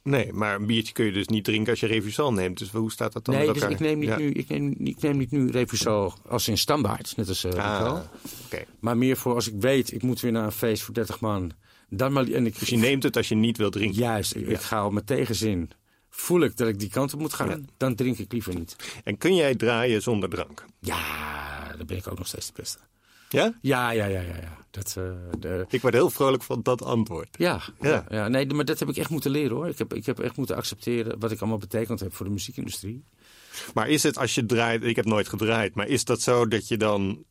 Nee, maar een biertje kun je dus niet drinken als je Refusal neemt. Dus hoe staat dat dan nee, met dus ik neem niet, Ja. nu, ik neem, ik neem niet nu Refusal als in standaard. Net als eh Ah, oké. Maar meer voor als ik weet, ik moet weer naar een feest voor 30 man. Dan maar, en ik, Dus je neemt het als je niet wil drinken. Juist, ik, ik ga al met tegenzin. Voel ik dat ik die kant op moet gaan, dan drink ik liever niet. En kun jij draaien zonder drank? Ja, dan ben ik ook nog steeds de beste. Ja? Ja, ja, ja, ja. ja. Dat, eh, de, Ik word heel vrolijk van dat antwoord. ja, Ja. ja. ja, nee, maar dat heb ik echt moeten leren hoor. Ik heb, ik heb echt moeten accepteren wat ik allemaal betekend heb voor de muziekindustrie. Maar is het als je draait, ik heb nooit gedraaid, maar is dat zo dat je dan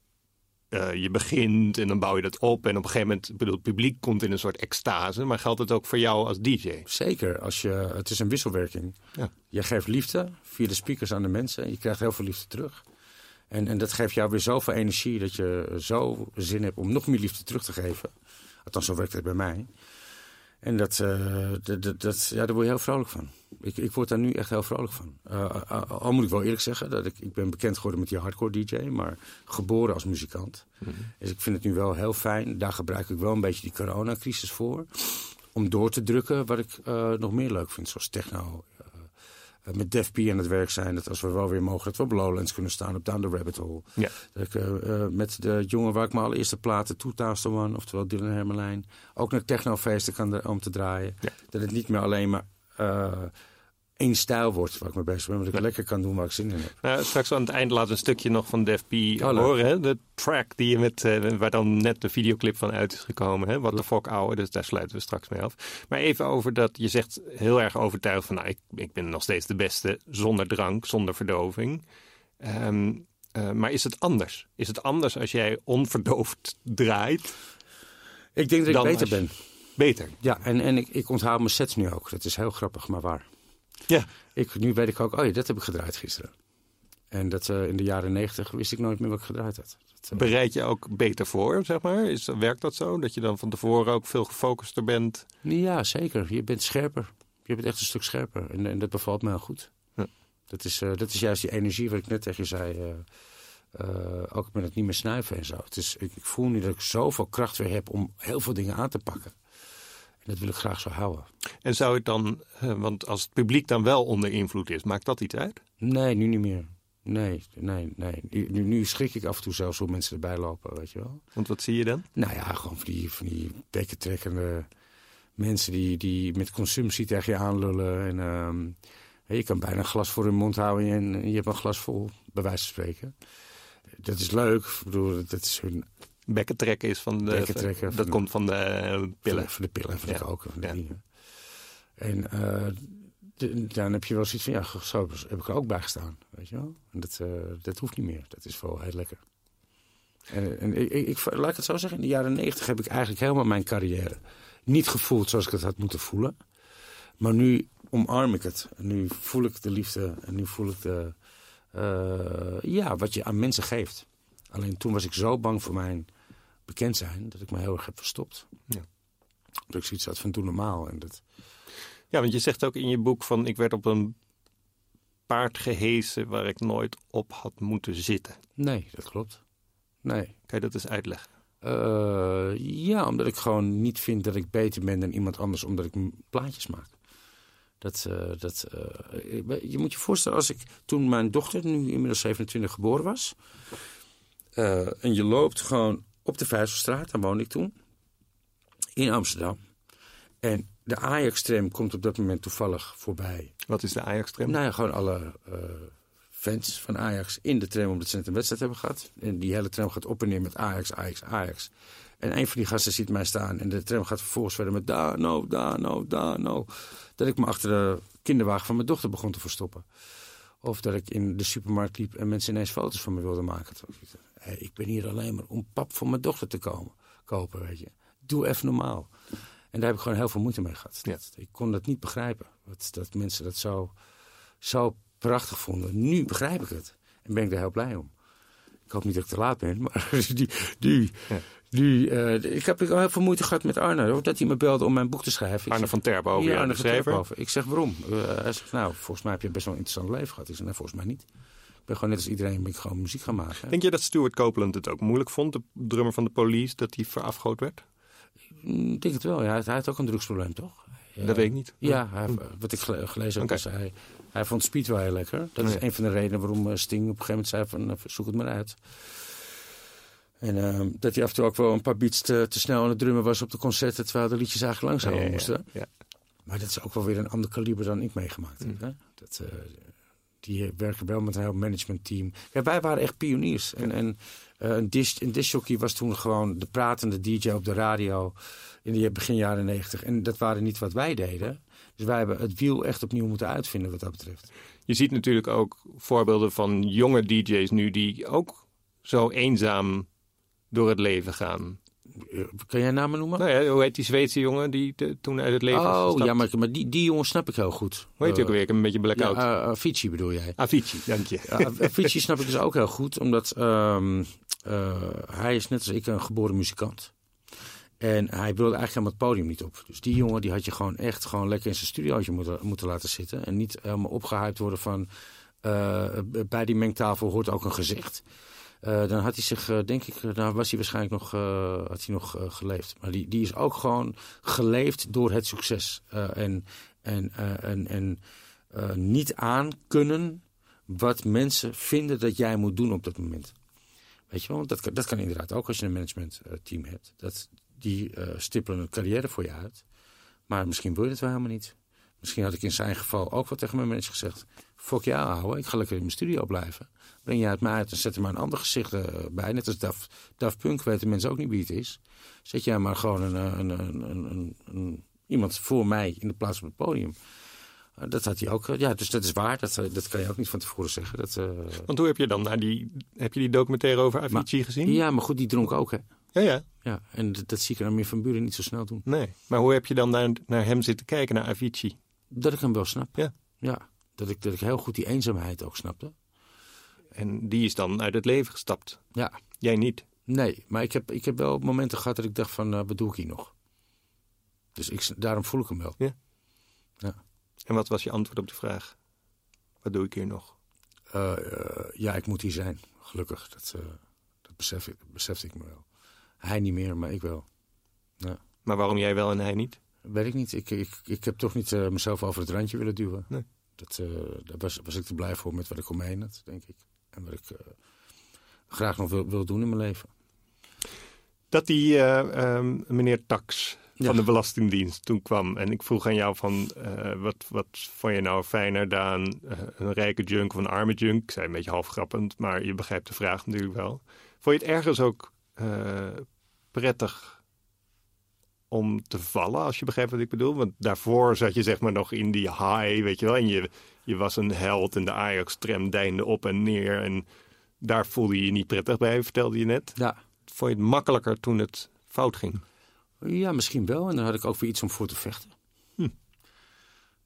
eh, je begint en dan bouw je dat op en op een gegeven moment, bedoel, het publiek komt in een soort extase, maar geldt het ook voor jou als DJ? Zeker, als je, het is een wisselwerking. Ja. Je geeft liefde via de speakers aan de mensen en je krijgt heel veel liefde terug. En, en dat geeft jou weer zoveel energie dat je zo zin hebt om nog meer liefde terug te geven. Althans, zo werkt het bij mij. En dat, eh, dat, dat, dat- ja, daar word je heel vrolijk van. Ik, ik word daar nu echt heel vrolijk van. Eh, eh, al moet ik wel eerlijk zeggen, dat ik, ik ben bekend geworden met die hardcore DJ, maar geboren als muzikant. Dus ik vind het nu wel heel fijn. Daar gebruik ik wel een beetje die coronacrisis voor. Om door te drukken wat ik nog meer leuk vind, zoals techno. Eh, met Def P aan het werk zijn. Dat als we wel weer mogen, dat we op Lowlands kunnen staan, op Down the Rabbit Hole. Ja. Dat ik eh, eh, met de jongen waar ik mijn allereerste platen, 2001, oftewel Dylan Hermelijn, ook naar technofeesten kan om te draaien. Ja. Dat het niet meer alleen maar één stijl wordt waar ik mee bezig ben, dat ik lekker kan doen waar ik zin in heb. Nou, straks aan het eind laten we een stukje nog van Def P leuk. horen. Hè? De track die je met, eh, waar dan net de videoclip van uit is gekomen. Hè? What the fuck ouwe, dus daar sluiten we straks mee af. Maar even over dat, je zegt heel erg overtuigd van... Nou, ik, ik ben nog steeds de beste zonder drank, zonder verdoving. Ehm, eh, maar is het anders? Is het anders als jij onverdoofd draait? Ik denk dat ik beter ben. Beter. Ja, en, en ik, ik onthoud mijn sets nu ook. Dat is heel grappig, maar waar. Ja. Ik, nu weet ik ook, oh ja, dat heb ik gedraaid gisteren. En dat eh, in de jaren negentig wist ik nooit meer wat ik gedraaid had. Dat, eh, Bereid je ook beter voor, zeg maar? Is, werkt dat zo? Dat je dan van tevoren ook veel gefocuster bent? Ja, zeker. Je bent scherper. Je bent echt een stuk scherper. En, en dat bevalt me heel goed. Ja. Dat, is, eh, dat is juist die energie wat ik net tegen je zei. ook met het niet meer snuiven en zo. Het is, ik, ik voel nu dat ik zoveel kracht weer heb om heel veel dingen aan te pakken. Dat wil ik graag zo houden. En zou het dan, eh, want als het publiek dan wel onder invloed is, maakt dat iets uit? Nee, nu niet meer. Nee, nee, nee. Nu, nu schrik ik af en toe zelfs hoe mensen erbij lopen, weet je wel. Want wat zie je dan? Nou ja, gewoon van die, van die bekkentrekkende mensen die, die met consumptie tegen je aanlullen. En, ehm, je kan bijna een glas voor hun mond houden en je hebt een glas vol, bij wijze van spreken. Dat is leuk. Ik bedoel, dat is hun Bekken trekken is van de. Bekken trekken dat komt van de eh, pillen. Van de pillen en van de koken. Van de. En eh, dan heb je wel zoiets van, ja, zo heb ik er ook bij gestaan. Weet je wel? En dat, eh, dat hoeft niet meer. Dat is wel heel lekker. En, en ik, ik, ik- laat ik het zo zeggen, in de jaren negentig heb ik eigenlijk helemaal mijn carrière niet gevoeld zoals ik het had moeten voelen. Maar nu omarm ik het. En nu voel ik de liefde en nu voel ik de, eh, ja, wat je aan mensen geeft. Alleen toen was ik zo bang voor mijn bekend zijn dat ik me heel erg heb verstopt. Ja. Dat ik zoiets had van doe normaal. En dat, Ja, want je zegt ook in je boek van ik werd op een paard gehesen waar ik nooit op had moeten zitten. nee, dat klopt. Nee. Kan je dat eens uitleggen? Eh, ja, omdat ik gewoon niet vind dat ik beter ben dan iemand anders omdat ik plaatjes maak. Dat, eh, dat, eh, je moet je voorstellen, als ik toen mijn dochter, nu inmiddels 27, geboren was. Eh, en je loopt gewoon op de Vijzelstraat, daar woonde ik toen. In Amsterdam. En de Ajax-tram komt op dat moment toevallig voorbij. Wat is de Ajax-tram? Nou ja, gewoon alle eh fans van Ajax in de tram omdat ze net een wedstrijd hebben gehad. En die hele tram gaat op en neer met Ajax, Ajax, Ajax. En een van die gasten ziet mij staan en de tram gaat vervolgens verder met Dano, Dano, Dano. Dat ik me achter de kinderwagen van mijn dochter begon te verstoppen. Of dat ik in de supermarkt liep en mensen ineens foto's van me wilden maken. Ik, hey, ik ben hier alleen maar om pap voor mijn dochter te komen, kopen, weet je. Doe even normaal. En daar heb ik gewoon heel veel moeite mee gehad. Ja. Dat- ik kon dat niet begrijpen. Dat, dat mensen dat zo, zo prachtig vonden. Nu begrijp ik het. En ben ik er heel blij om. Ik hoop niet dat ik te laat ben, maar die, die, Ja. die, eh, ik heb ook heel veel moeite gehad met Arne. hoor, Dat hij me belde om mijn boek te schrijven. Arne zeg- van Terboven, ja, Arne van. Terboven. Ik zeg waarom? Eh, hij zegt, nou, volgens mij heb je best wel een interessant leven gehad. Ik zeg, nee, volgens mij niet. Ik ben gewoon net als iedereen ben ik gewoon muziek gaan maken. Denk je dat Stuart Copeland het ook moeilijk vond, de drummer van de Police, dat hij verafgood werd? Mm, Ik denk het wel, ja. Hij had ook een drugsprobleem, toch? Ja. Dat weet ik niet. Ja, hij, wat ik gele- gelezen heb, was hij, hij vond speed wel heel lekker. Dat is Ja. een van de redenen waarom eh, Sting op een gegeven moment zei van, eh, zoek het maar uit. En ehm, dat hij af en toe ook wel een paar beats te, te snel aan het drummen was op de concerten, terwijl de liedjes eigenlijk langzamer Ja, moesten. Ja. Maar dat is ook wel weer een ander kaliber dan ik meegemaakt heb. Mm. Hè? Dat, eh, die werken wel met een heel managementteam. Ja, wij waren echt pioniers. En, en eh, een, disc, een was toen gewoon de pratende DJ op de radio in de begin jaren negentig. En dat waren niet wat wij deden. Dus wij hebben het wiel echt opnieuw moeten uitvinden wat dat betreft. Je ziet natuurlijk ook voorbeelden van jonge DJ's nu die ook zo eenzaam door het leven gaan. Eh, Kan jij namen noemen? Nou ja, hoe heet die Zweedse jongen die toen uit het leven is oh, ja, maar, maar die, die jongen snap ik heel goed. Hoe heet die ook Eh, weer? Ik heb een beetje blackout. Ja, eh, Avicii bedoel jij? Avicii, dank je. Avicii snap ik dus ook heel goed, omdat ehm, eh, hij is net als ik een geboren muzikant. En hij wilde eigenlijk helemaal het podium niet op. Dus die jongen die had je gewoon echt gewoon lekker in zijn studiootje moeten, moeten laten zitten. En niet helemaal opgehyped worden van... bij die mengtafel hoort ook een gezicht. Eh, dan had hij zich, eh, denk ik, eh, dan was hij waarschijnlijk nog, had hij nog geleefd. Maar die, die is ook gewoon geleefd door het succes. En en, en, en niet aan kunnen wat mensen vinden dat jij moet doen op dat moment. Weet je wel, want dat kan, dat kan inderdaad ook als je een managementteam hebt. Dat, die stippelen een carrière voor je uit. Maar misschien wil je het wel helemaal niet. Misschien had ik in zijn geval ook wat tegen mijn manager gezegd. Fuck jou, ouwe, ik ga lekker in mijn studio blijven. Breng je uit mij uit en zet er maar een ander gezicht eh, bij. Net als Daft, Daft Punk weten mensen ook niet wie het is. Zet jij maar gewoon een, een, een, een, iemand voor mij in de plaats op het podium. Eh, dat had hij ook. eh, ja, dus dat is waar. Dat, eh, dat kan je ook niet van tevoren zeggen. Dat, eh, Want hoe heb je dan naar die, heb je die documentaire over Avicii gezien? ja, maar goed, die dronk ook, hè. ja, ja. Ja, en dat, dat zie ik aan meer van Buren niet zo snel doen. Nee. Maar hoe heb je dan naar, naar hem zitten kijken, naar Avicii? Dat ik hem wel snap. Ja. Ja, dat ik, dat ik heel goed die eenzaamheid ook snapte. En die is dan uit het leven gestapt. Ja, Jij niet. nee, maar ik heb, ik heb wel momenten gehad dat ik dacht van, eh, wat doe ik hier nog? Dus ik, daarom voel ik hem wel. En wat was je antwoord op de vraag? Wat doe ik hier nog? Eh, eh, ja, ik moet hier zijn, gelukkig. Dat, dat besef, ik- besefte ik me wel. Hij niet meer, maar ik wel. Maar waarom jij wel en hij niet? Weet ik niet. Ik, ik, ik heb toch niet mezelf over het randje willen duwen. Nee. Dat, eh, daar was, was ik te blij voor met wat ik omheen had, denk ik. En wat ik eh, graag nog wil, wil doen in mijn leven. Dat die eh, ehm, meneer Tax van Ja. de Belastingdienst toen kwam. En ik vroeg aan jou van, wat, wat vond je nou fijner dan een rijke junk of een arme junk? Ik zei een beetje half grappend, maar je begrijpt de vraag natuurlijk wel. Vond je het ergens ook eh, prettig om te vallen, als je begrijpt wat ik bedoel? Want daarvoor zat je zeg maar nog in die high, weet je wel. En je, je was een held en de Ajax-tram deinde op en neer. En daar voelde je je niet prettig bij, vertelde je net. Ja. Vond je het makkelijker toen het fout ging? ja, misschien wel. En dan had ik ook weer iets om voor te vechten. Hm.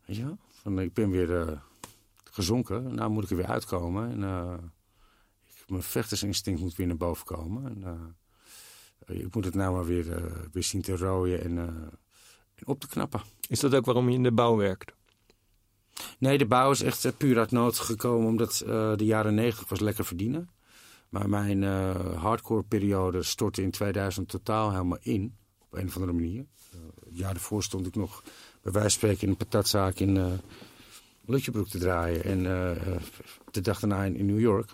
Weet je wel? Van, ik ben weer eh, gezonken. Nou moet ik er weer uitkomen. En, eh, ik, mijn vechtersinstinct moet weer naar boven komen. En, eh, ik moet het nou maar weer, eh, weer zien te rooien en, eh, en op te knappen. Is dat ook waarom je in de bouw werkt? Nee, de bouw is echt eh, puur uit nood gekomen omdat eh, de jaren negentig was lekker verdienen. Maar mijn eh, hardcore periode stortte in 2000 totaal helemaal in. Op een of andere manier. Eh, het jaar daarvoor stond ik nog bij wijze van spreken in een patatzaak in eh Lutjebroek te draaien. En eh, eh, de dag daarna in, in New York.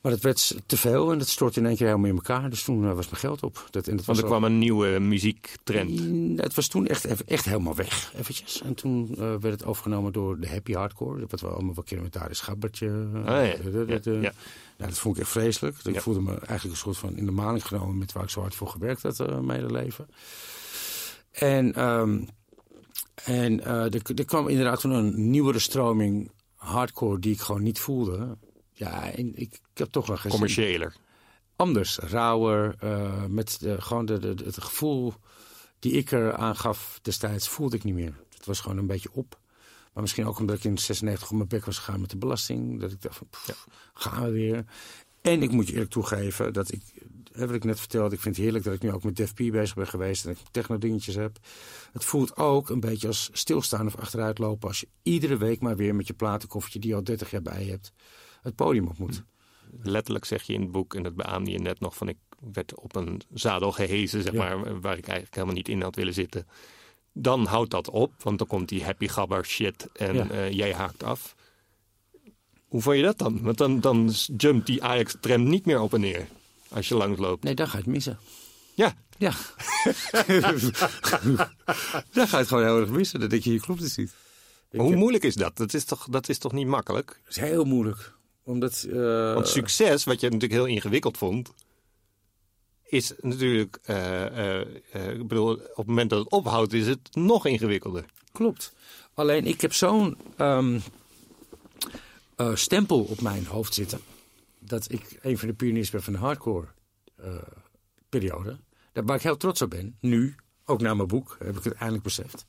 Maar het werd te veel en dat stortte in één keer helemaal in elkaar. Dus toen eh, was mijn geld op. Dat, en dat Want er kwam een nieuwe muziektrend. Mm, Het was toen echt, echt helemaal weg, eventjes. En toen eh, werd het overgenomen door de happy hardcore. Wat we allemaal wel kennen met daar is Gabbertje. Ah, ja. eh, Ja, ja. Nou, dat vond ik echt vreselijk. Ik voelde me eigenlijk een soort van in de maling genomen... met waar ik zo hard voor gewerkt had uh, mijn hele leven. En, ehm, en er, er kwam inderdaad toen een nieuwere stroming hardcore... die ik gewoon niet voelde. Ja, en ik, ik heb toch wel gezien Commerciëler. anders, rauwer. eh, met de, gewoon de, de, het gevoel die ik er aan gaf destijds, voelde ik niet meer. Het was gewoon een beetje op. Maar misschien ook omdat ik in 96 op mijn bek was gegaan met de belasting. Dat ik dacht van, pff, gaan we weer. En ik moet je eerlijk toegeven dat ik, wat ik net vertelde, ik vind het heerlijk dat ik nu ook met Def P bezig ben geweest en dat ik techno dingetjes heb. Het voelt ook een beetje als stilstaan of achteruit lopen als je iedere week maar weer met je platenkoffertje die je al 30 jaar bij je hebt, het podium op moet. Letterlijk zeg je in het boek, en dat beaamde je net nog, van ik werd op een zadel gehezen, zeg Ja. maar, waar ik eigenlijk helemaal niet in had willen zitten. Dan houdt dat op, want dan komt die happy gabber shit en Ja. eh, jij haakt af. Hoe vond je dat dan? Want dan, dan jumpt die Ajax-tram niet meer op en neer als je langs loopt. Nee, dan ga je het missen. Ja, Ja. Dan ga je het gewoon heel erg missen. Denk je, hier klopt het niet. maar hoe moeilijk is dat? Dat is toch, dat is toch niet makkelijk? Het is heel moeilijk. Omdat... eh, Want succes, wat je natuurlijk heel ingewikkeld vond, is natuurlijk, eh, eh, ik bedoel, op het moment dat het ophoudt, is het nog ingewikkelder. Klopt. Alleen ik heb zo'n ehm, eh, stempel op mijn hoofd zitten. Dat ik een van de pioniers ben van de hardcore periode. Daar waar ik heel trots op ben. Nu, ook na mijn boek, heb ik het eindelijk beseft.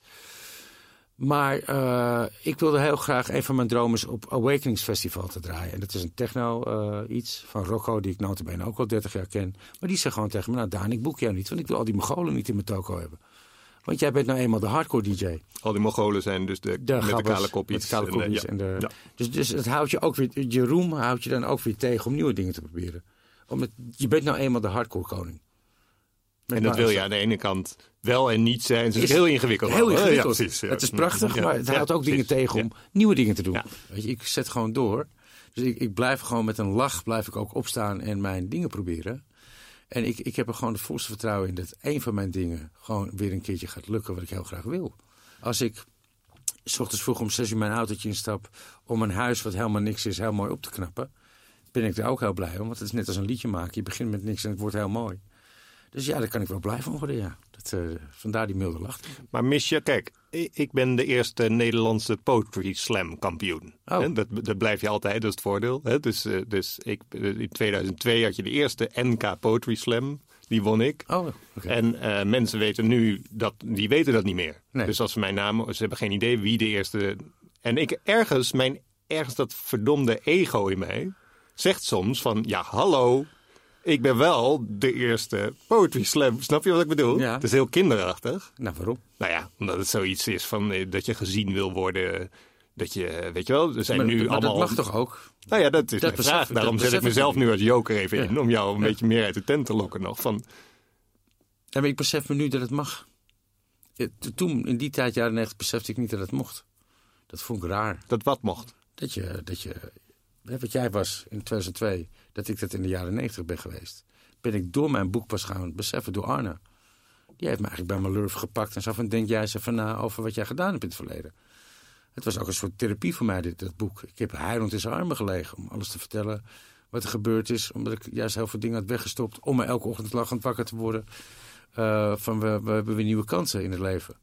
Maar eh, ik wilde heel graag, een van mijn dromen op Awakenings Festival te draaien. En dat is een techno eh, iets van Rocco, die ik notabene ook al 30 jaar ken. Maar die zegt gewoon tegen me, nou Daan, ik boek jou niet. Want ik wil al die Mongolen niet in mijn toko hebben. Want jij bent nou eenmaal de hardcore DJ. Al die Mongolen zijn dus de, De met de kale kopjes. Met kale En, kopjes ja. en de, Ja. dus, dus het houdt je ook weer, je roem houdt je dan ook weer tegen om nieuwe dingen te proberen. Omdat je bent nou eenmaal de hardcore koning. En dat wil je aan de ene kant wel en niet zijn. Het is heel ingewikkeld. Heel ingewikkeld. Ja, precies, ja. Het is prachtig, Ja, maar het houdt ook dingen tegen om nieuwe dingen te doen. Weet je, ik zet gewoon door. Dus ik, ik blijf gewoon met een lach blijf ik ook opstaan en mijn dingen proberen. En ik, ik heb er gewoon het volste vertrouwen in dat één van mijn dingen gewoon weer een keertje gaat lukken wat ik heel graag wil. Als ik s ochtends vroeg om zes uur mijn autootje instap om een huis wat helemaal niks is heel mooi op te knappen, ben ik er ook heel blij om. Want het is net als een liedje maken. Je begint met niks en het wordt heel mooi. Dus ja, daar kan ik wel blij van worden, ja. Dat, eh, vandaar die milde lach. Maar mis je, kijk, ik ben de eerste Nederlandse Poetry Slam kampioen. Oh. Dat, dat blijf je altijd, dat is het voordeel. Hè? Dus, eh, dus ik, eh, in 2002 had je de eerste NK Poetry Slam, die won ik. Oh. En mensen weten nu dat, die weten dat niet meer. Nee. Dus als ze mijn naam, ze hebben geen idee wie de eerste. En ik ergens, mijn, ergens dat verdomde ego in mij zegt soms van, ja, hallo, ik ben wel de eerste poetry slam. Snap je wat ik bedoel? Ja. Het is heel kinderachtig. Nou, waarom? Nou ja, omdat het zoiets is van eh, dat je gezien wil worden. Dat je, eh, weet je wel, er zijn Maar, nu maar allemaal. dat mag toch ook? Nou ja, dat is Dat mijn besef- vraag. dat Daarom zet ik mezelf nu als joker even Ja. in. Om jou een Ja. beetje meer uit de tent te lokken nog. Van, Ja, maar ik besef me nu dat het mag. Toen, in die tijd, jaren 90, besefte ik niet dat het mocht. Dat vond ik raar. dat wat mocht. Dat je, dat je wat jij was in 2002, dat ik dat in de jaren 90 ben geweest. Ben ik door mijn boek pas gaan beseffen, door Arne. Die heeft me eigenlijk bij mijn lurf gepakt en zo van, denk jij eens even na over wat jij gedaan hebt in het verleden. Het was ook een soort therapie voor mij, dit, dat boek. Ik heb huilend in zijn armen gelegen om alles te vertellen wat er gebeurd is. Omdat ik juist heel veel dingen had weggestopt om me elke ochtend lachend wakker te worden. eh, van we, we hebben weer nieuwe kansen in het leven.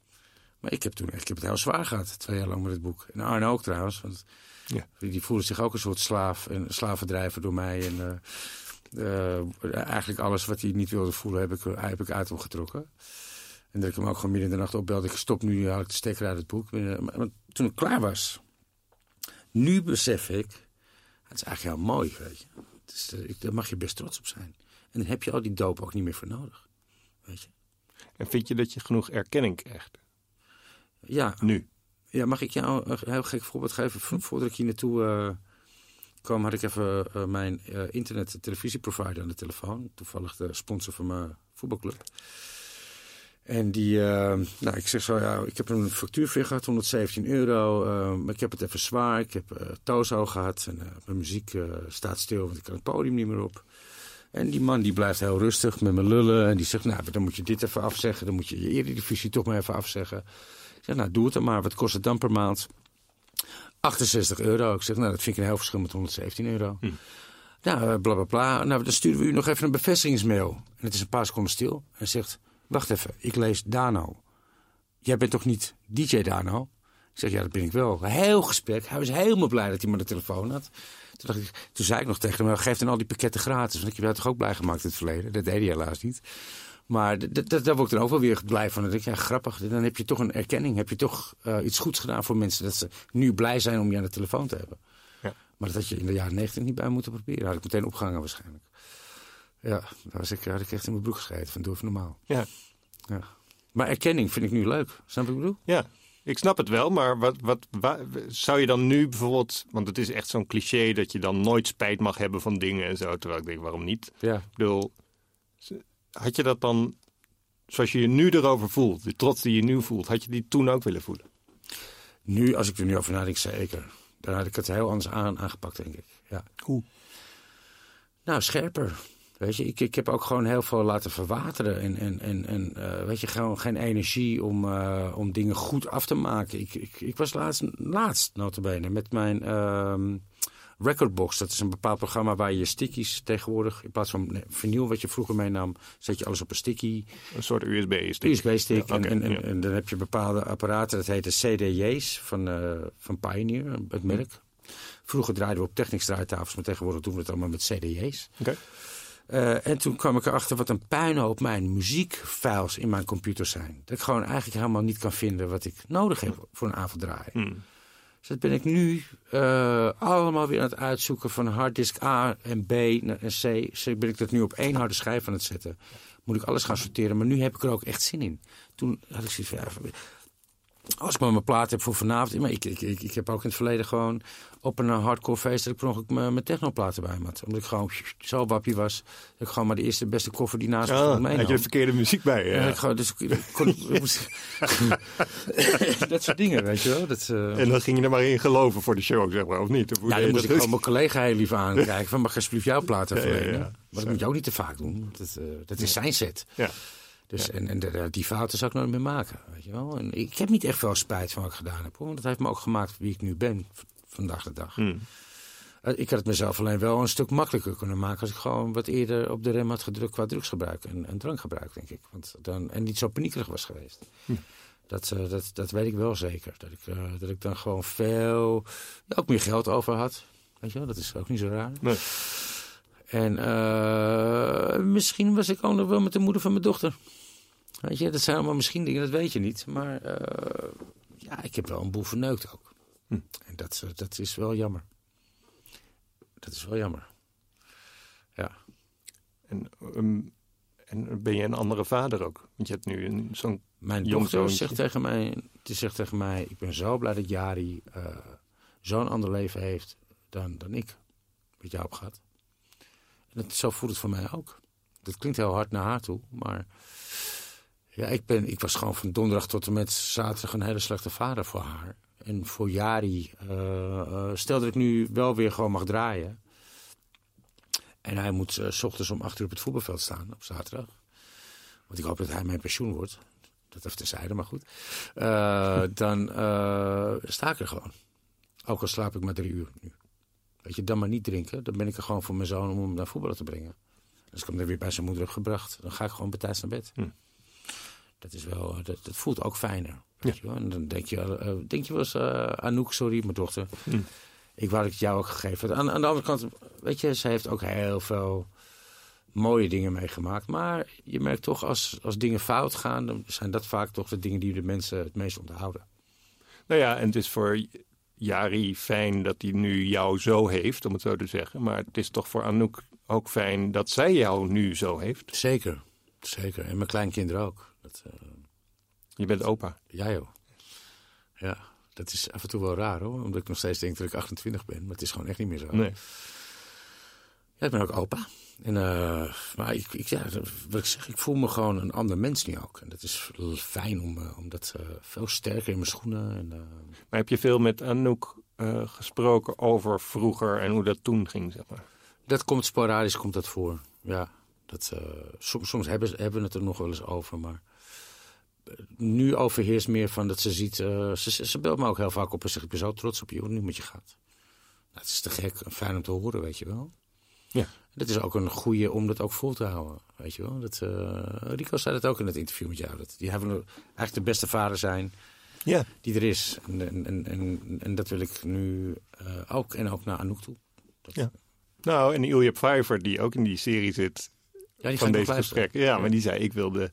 Maar ik heb toen echt, ik heb het heel zwaar gehad, twee jaar lang met het boek. En Arne ook trouwens, want Ja. die voelde zich ook een soort slaaf en slavendrijver door mij. En eh, eh, eigenlijk alles wat hij niet wilde voelen, heb ik, heb ik uit hem getrokken. En dat ik hem ook gewoon midden in de nacht opbelde. Ik stop nu, haal ik de stekker uit het boek. Eh, Maar, maar toen ik klaar was, nu besef ik, het is eigenlijk heel mooi, weet je. Het is, eh, ik, daar mag je best trots op zijn. En dan heb je al die doop ook niet meer voor nodig, weet je. En vind je dat je genoeg erkenning krijgt? Ja, Nu. Ja, mag ik jou een heel gek voorbeeld geven? Vo- Voordat ik hier naartoe eh, kwam, had ik even eh, mijn eh, internet- televisieprovider aan de telefoon. Toevallig de sponsor van mijn voetbalclub. En die, nou, ik zeg zo, ja, ik heb een factuur voor je gehad, 117 euro. maar ik heb het even zwaar. Ik heb eh Tozo gehad en mijn muziek staat stil, want ik kan het podium niet meer op. En die man die blijft heel rustig met me lullen. En die zegt, nou, dan moet je dit even afzeggen. Dan moet je je eredivisie toch maar even afzeggen. Zeg, nou, doe het dan maar. Wat kost het dan per maand? 68 euro. Ik zeg, nou, dat vind ik een heel verschil met 117 euro. Nou, eh, bla bla bla. Nou, dan sturen we u nog even een bevestigingsmail. En het is een paar seconden stil. En hij zegt, wacht even, ik lees Dano. Jij bent toch niet DJ Dano? Ik zeg, ja, dat ben ik wel. Heel gesprek. Hij was helemaal blij dat hij me de telefoon had. Toen, dacht ik, toen zei ik nog tegen hem, geef dan al die pakketten gratis. Want ik heb jou toch ook blij gemaakt in het verleden. Dat deed hij helaas niet. Maar daar word ik dan ook wel weer blij van. Dan denk ik, ja, grappig. Dan heb je toch een erkenning. Heb je toch eh, iets goeds gedaan voor mensen. Dat ze nu blij zijn om je aan de telefoon te hebben. Ja. Maar dat had je in de jaren negentig niet bij moeten proberen. Had ik meteen opgehangen waarschijnlijk. Ja, daar was ik, had ik echt in mijn broek geschreven. Van doe normaal. Ja. Ja. Maar erkenning vind ik nu leuk. Snap je wat ik bedoel? Ja, ik snap het wel, maar wat, wat, wa- zou je dan nu bijvoorbeeld... Want het is echt zo'n cliché dat je dan nooit spijt mag hebben van dingen en zo. Terwijl ik denk, waarom niet? Ja. Ik bedoel, had je dat dan, zoals je je nu erover voelt, de trots die je nu voelt, had je die toen ook willen voelen? Nu, als ik er nu over nadenk, zeker. Dan had ik het heel anders aan, aangepakt, denk ik. Ja. Hoe? Nou, scherper. Weet je, ik, ik heb ook gewoon heel veel laten verwateren. En, en, en, en eh, weet je, gewoon geen energie om, eh, om dingen goed af te maken. Ik, ik, ik was laatst, laatst notabene, met mijn ehm, Recordbox. Dat is een bepaald programma waar je stickies tegenwoordig... in plaats van vinyl wat je vroeger meenam... zet je alles op een sticky. Een soort USB-stick. USB-stick. Ja, en, en, ja. en dan heb je bepaalde apparaten. Dat heet de CDJ's van, eh, van Pioneer, het merk. Vroeger draaiden we op Technics draaitafels, maar tegenwoordig doen we het allemaal met CDJ's. Eh, en toen kwam ik erachter wat een puinhoop mijn muziekfiles in mijn computer zijn. Dat ik gewoon eigenlijk helemaal niet kan vinden wat ik nodig heb voor een avond draaien. Hmm. Dus dat ben ik nu eh, allemaal weer aan het uitzoeken van harddisk A en B en C. Dus ben ik dat nu op één harde schijf aan het zetten. Moet ik alles gaan sorteren, maar nu heb ik er ook echt zin in. Toen had ik zoiets van, ja, als ik maar mijn plaat heb voor vanavond. Maar ik, ik, ik, ik heb ook in het verleden gewoon op een eh, hardcore feest... dat ik ongeluk mijn, mijn technoplaten bij me had. Omdat ik gewoon zo wappie was. Dat ik gewoon maar de eerste beste koffer die naast me Ah, stond had je meenam. de verkeerde muziek bij? Ja, ik gewoon, dus kon, dat soort dingen, weet je wel. Dat, eh, En dan ging je er maar in geloven voor de show, zeg maar, of niet? Of hoe ja, dan je moest ik dat? gewoon mijn collega heel lief aankijken. Van, mag ik alsjeblieft jouw platen Ja, ja, ja. verlenen? Maar dat moet je ook niet te vaak doen. Dat, eh, dat is zijn set. Ja. Dus, En, en die fouten zou ik nooit meer maken. Weet je wel? En ik heb niet echt veel spijt van wat ik gedaan heb. Hoor. Want dat heeft me ook gemaakt wie ik nu ben. Vandaag de dag. Hmm. Eh, Ik had het mezelf alleen wel een stuk makkelijker kunnen maken. als ik gewoon wat eerder op de rem had gedrukt qua drugsgebruik en, en drankgebruik, denk ik. Want dan, en niet zo paniekerig was geweest. Dat, eh, dat, dat weet ik wel zeker. Dat ik, eh, dat ik dan gewoon veel. ook meer geld over had. Weet je wel, dat is ook niet zo raar. Nee. En misschien was ik ook nog wel met de moeder van mijn dochter. Weet je, dat zijn allemaal misschien dingen, dat weet je niet. Maar eh, ja, ik heb wel een boel verneukt ook. Hm. En dat, dat is wel jammer. Dat is wel jammer. Ja. En, ehm, en ben je een andere vader ook? Want je hebt nu zo'n... Mijn dochter zoontje. zegt tegen mij, die zegt tegen mij, ik ben zo blij dat Jari eh, zo'n ander leven heeft dan, dan ik met jou heb gehad. En dat, zo voelt het voor mij ook. Dat klinkt heel hard naar haar toe, maar ja, ik, ben, ik was gewoon van donderdag tot en met zaterdag een hele slechte vader voor haar. En voor Jari, eh, eh, stel dat ik nu wel weer gewoon mag draaien. En hij moet eh, s ochtends om acht uur op het voetbalveld staan op zaterdag. Want ik hoop dat hij mijn pensioen wordt. Dat even terzijde, maar goed. Dan sta ik er gewoon. Ook al slaap ik maar drie uur nu. Weet je, dan maar niet drinken. Dan ben ik er gewoon voor mijn zoon om hem naar voetballen te brengen. Als ik hem er weer bij zijn moeder heb gebracht, dan ga ik gewoon bij naar bed. Hm. Dat, is wel, dat, dat voelt ook fijner. Weet je wel? En dan denk je, eh, denk je wel eens, eh, Anouk, sorry, mijn dochter. Hm. Ik wou dat ik het jou ook gegeven had. Aan, aan de andere kant, weet je, ze heeft ook heel veel mooie dingen meegemaakt. Maar je merkt toch, als, als dingen fout gaan, dan zijn dat vaak toch de dingen die de mensen het meest onthouden. Nou ja, en het is voor Jari fijn dat hij nu jou zo heeft, om het zo te zeggen. Maar het is toch voor Anouk ook fijn dat zij jou nu zo heeft. Zeker, zeker. En mijn kleinkinderen ook. Dat, eh, Je bent opa. ja joh. Ja, dat is af en toe wel raar hoor. Omdat ik nog steeds denk dat ik 28 ben. Maar het is gewoon echt niet meer zo. Nee. Ja, ik ben ook opa. En, eh, maar ik, ik, ja, wat ik zeg, ik voel me gewoon een ander mens nu ook. En dat is fijn om, uh, om dat uh, veel sterker in mijn schoenen. En, maar heb je veel met Anouk gesproken over vroeger en hoe dat toen ging, zeg maar? Dat komt sporadisch, komt dat voor. Ja, dat, soms, soms hebben, hebben we het er nog wel eens over, maar nu overheerst meer van dat ze ziet. ze, ze belt me ook heel vaak op en zegt: Ik ben zo trots op je hoe nu met je gaat. Nou, het is te gek, fijn om te horen, weet je wel. Ja. Dat is ook een goede om dat ook vol te houden. Weet je wel? Dat, uh, Rico zei dat ook in het interview met jou. Dat die hebben eigenlijk de beste vader zijn ja. die er is. En, en, en, en dat wil ik nu uh, ook. En ook naar Anouk toe. Dat, ja. Nou, en Ilja Pfeiffer, die ook in die serie zit ja, die van deze gesprekken. Ja, maar die zei, ik wil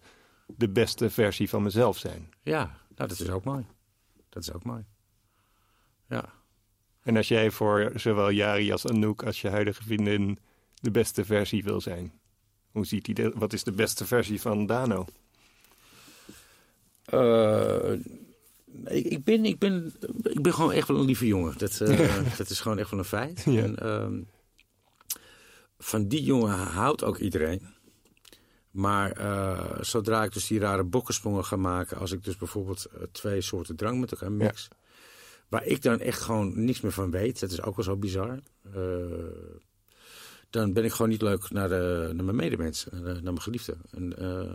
de, beste versie van mezelf zijn. Ja, nou, dat is ook mooi. Dat is ook mooi. Ja. En als jij voor zowel Jari als Anouk als je huidige vriendin de beste versie wil zijn. Hoe ziet hij Wat is de beste versie van Dano? Uh, ik, ik, ben, ik, ben, ik ben gewoon echt wel een lieve jongen. Dat, uh, dat is gewoon echt wel een feit. Ja. En, uh, van die jongen houdt ook iedereen. Maar eh, zodra ik dus die rare bokkensprongen ga maken... als ik dus bijvoorbeeld twee soorten drank met elkaar mix... Ja. waar ik dan echt gewoon niks meer van weet... dat is ook wel zo bizar dan ben ik gewoon niet leuk naar, de, naar mijn medemens, naar, mijn geliefde. En, uh,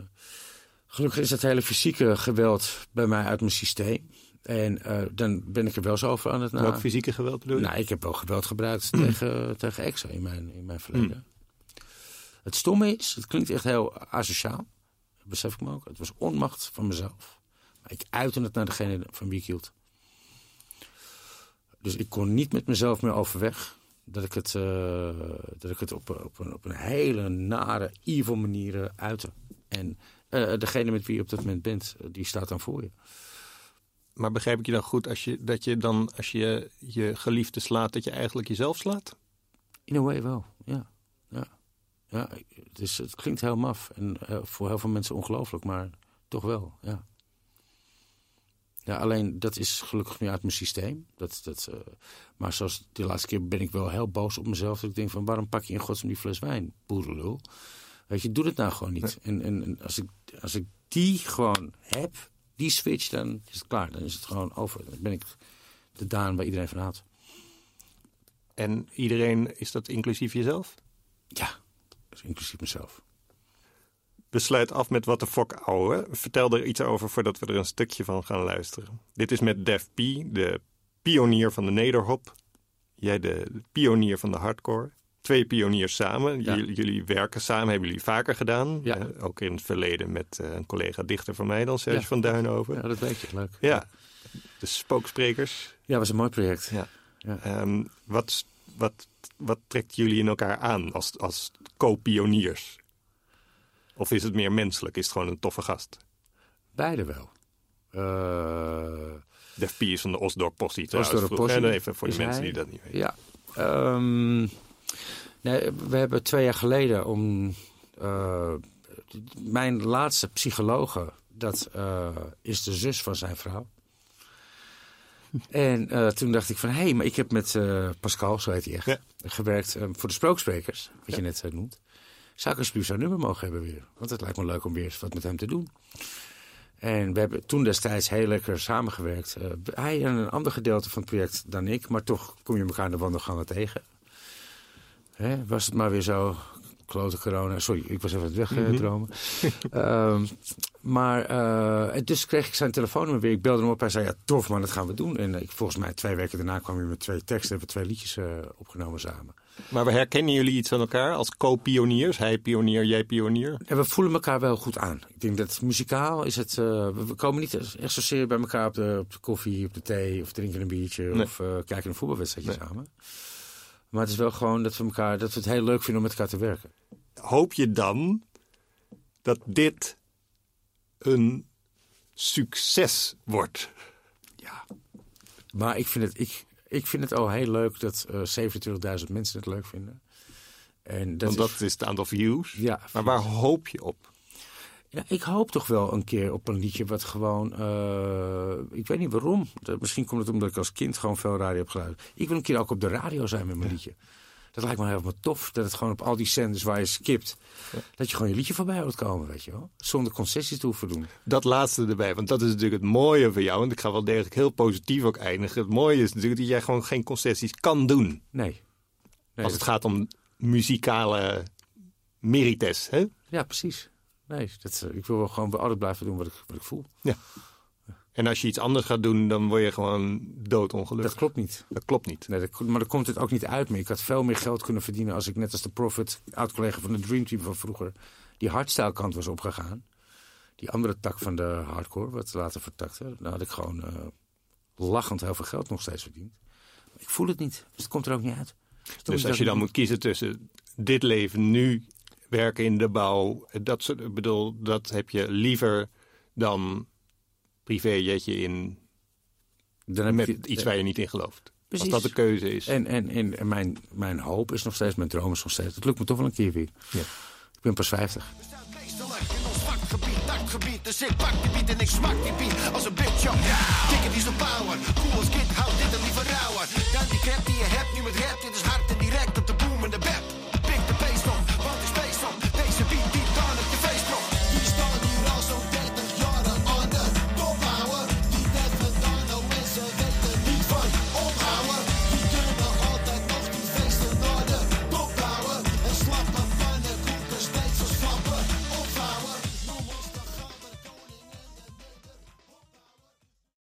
gelukkig is dat hele fysieke geweld bij mij uit mijn systeem. En uh, dan ben ik er wel zo over aan het na. Welk fysieke geweld bedoel je? Nou, ik heb wel geweld gebruikt tegen, tegen exen in mijn, in mijn verleden. Mm. Het stomme is, het klinkt echt heel asociaal. Dat besef ik me ook. Het was onmacht van mezelf. Maar ik uitte het naar degene van wie ik hield. Dus ik kon niet met mezelf meer overweg dat ik het, uh, dat ik het op, op, een, op een hele nare, evil manier uitte. En uh, degene met wie je op dat moment bent, die staat dan voor je. Maar begrijp ik je dan goed als je, dat je dan, als je je geliefde slaat, dat je eigenlijk jezelf slaat? In een way wel, ja. Ja. het, is, het klinkt heel maf en uh, voor heel veel mensen ongelooflijk, maar toch wel, ja. Ja, alleen dat is gelukkig niet uit mijn systeem. Dat, dat, uh, maar zoals de laatste keer ben ik wel heel boos op mezelf. Dat ik denk van waarom pak je in godsnaam die fles wijn, boerenlul? Weet je, doe het nou gewoon niet. En, en, en, als, ik, als ik die gewoon heb, die switch, dan is het klaar. Dan is het gewoon over. Dan ben ik de Daan waar iedereen van houdt. En iedereen, is dat inclusief jezelf? Ja, is inclusief mezelf we sluiten af met wat de fok ouwe. Vertel er iets over voordat we er een stukje van gaan luisteren. Dit is met Def P, de pionier van de nederhop. Jij de pionier van de hardcore. Twee pioniers samen. Ja. Jullie werken samen, hebben jullie vaker gedaan. Ja. Uh, ook in het verleden met uh, een collega dichter van mij dan, Serge Ja. van Duinhoven. Ja, dat weet je. Leuk. Ja, de spooksprekers. Ja, was een mooi project. Ja. Ja. Ehm, wat, wat, wat trekt jullie in elkaar aan als, als co-pioniers? Of is het meer menselijk? Is het gewoon een toffe gast? Beide wel. Uh, Def P is van de Osdorp Possie trouwens. Osdorp? Possie Even voor de mensen hij. die dat niet weten. Ja. Um, nee, we hebben twee jaar geleden om... Uh, mijn laatste psychologe, dat uh, is de zus van zijn vrouw. En uh, toen dacht ik van, hé, hey, maar ik heb met uh, Pascal, zo heet hij echt, Ja. gewerkt um, voor de spooksprekers, wat je net uh, noemt. Zou ik alsjeblieft zijn nummer mogen hebben weer? Want het lijkt me leuk om weer eens wat met hem te doen. En we hebben toen destijds heel lekker samengewerkt. Hij in een ander gedeelte van het project dan ik, maar toch kom je elkaar in de wandelgangen tegen. Hè, was het maar weer zo, klote corona. Sorry, ik was even aan het wegdromen. Mm -hmm. um, maar uh, dus kreeg ik zijn telefoonnummer weer. Ik belde hem op. Hij zei, ja tof man, dat gaan we doen. En ik, volgens mij twee weken daarna kwam hij met twee teksten. Hebben we twee liedjes uh, opgenomen samen. Maar we herkennen jullie iets van elkaar als co-pioniers? Hij pionier, jij pionier? En we voelen elkaar wel goed aan. Ik denk dat muzikaal is het... Uh, we komen niet echt zozeer bij elkaar op de, op de koffie, op de thee... of drinken een biertje Nee. of kijken een voetbalwedstrijdje Nee. samen. Maar het is wel gewoon dat we, elkaar, dat we het heel leuk vinden om met elkaar te werken. Hoop je dan dat dit een succes wordt? Ja. Maar ik vind het, ik, ik vind het al heel leuk dat uh, 27.000 mensen het leuk vinden. En dat Want dat is, is het aantal views. Ja, Maar waar hoop je op? Ja, ik hoop toch wel een keer op een liedje wat gewoon... Uh, ik weet niet waarom. Misschien komt het omdat ik als kind gewoon veel radio heb geluisterd. Ik wil een keer ook op de radio zijn met mijn liedje. Dat lijkt me helemaal tof. Dat het gewoon op al die zenders waar je skipt... dat je gewoon je liedje voorbij wilt komen, weet je wel. Zonder concessies te hoeven doen. Dat laatste erbij, want dat is natuurlijk het mooie van jou. En ik ga wel degelijk heel positief ook eindigen. Het mooie is natuurlijk dat jij gewoon geen concessies kan doen. Nee. nee als het gaat om muzikale merites, hè? Ja, precies. Nee, dat, eh, ik wil wel gewoon altijd blijven doen wat ik, wat ik voel. Ja. En als je iets anders gaat doen, dan word je gewoon doodongelukkig. Dat klopt niet. Dat klopt niet. Nee, dat, maar dan komt het ook niet uit meer. Ik had veel meer geld kunnen verdienen als ik net als de Prophet, oud-collega van de Dream Team van vroeger, die hardstyle kant was opgegaan. Die andere tak van de hardcore, wat later vertakte. Dan had ik gewoon uh, lachend heel veel geld nog steeds verdiend. Maar ik voel het niet. Dus het komt er ook niet uit. Dus, dus als je dan moet kiezen tussen dit leven nu, werken in de bouw, dat soort, ik bedoel, dat heb je liever dan privéjetje in dan heb met je, iets waar je niet in gelooft. Precies. Als dat de keuze is. En, en, en, mijn, mijn hoop is nog steeds, mijn droom is nog steeds. Het lukt me toch wel een keer weer. Ja. Ik ben pas 50. Dus ik pak die beat en ik smak die beat als een bitch op. Dikke die zo power, cool als kid, houd dit en liever rauwer. Dan die crap die je hebt, nu met rap, dit is hard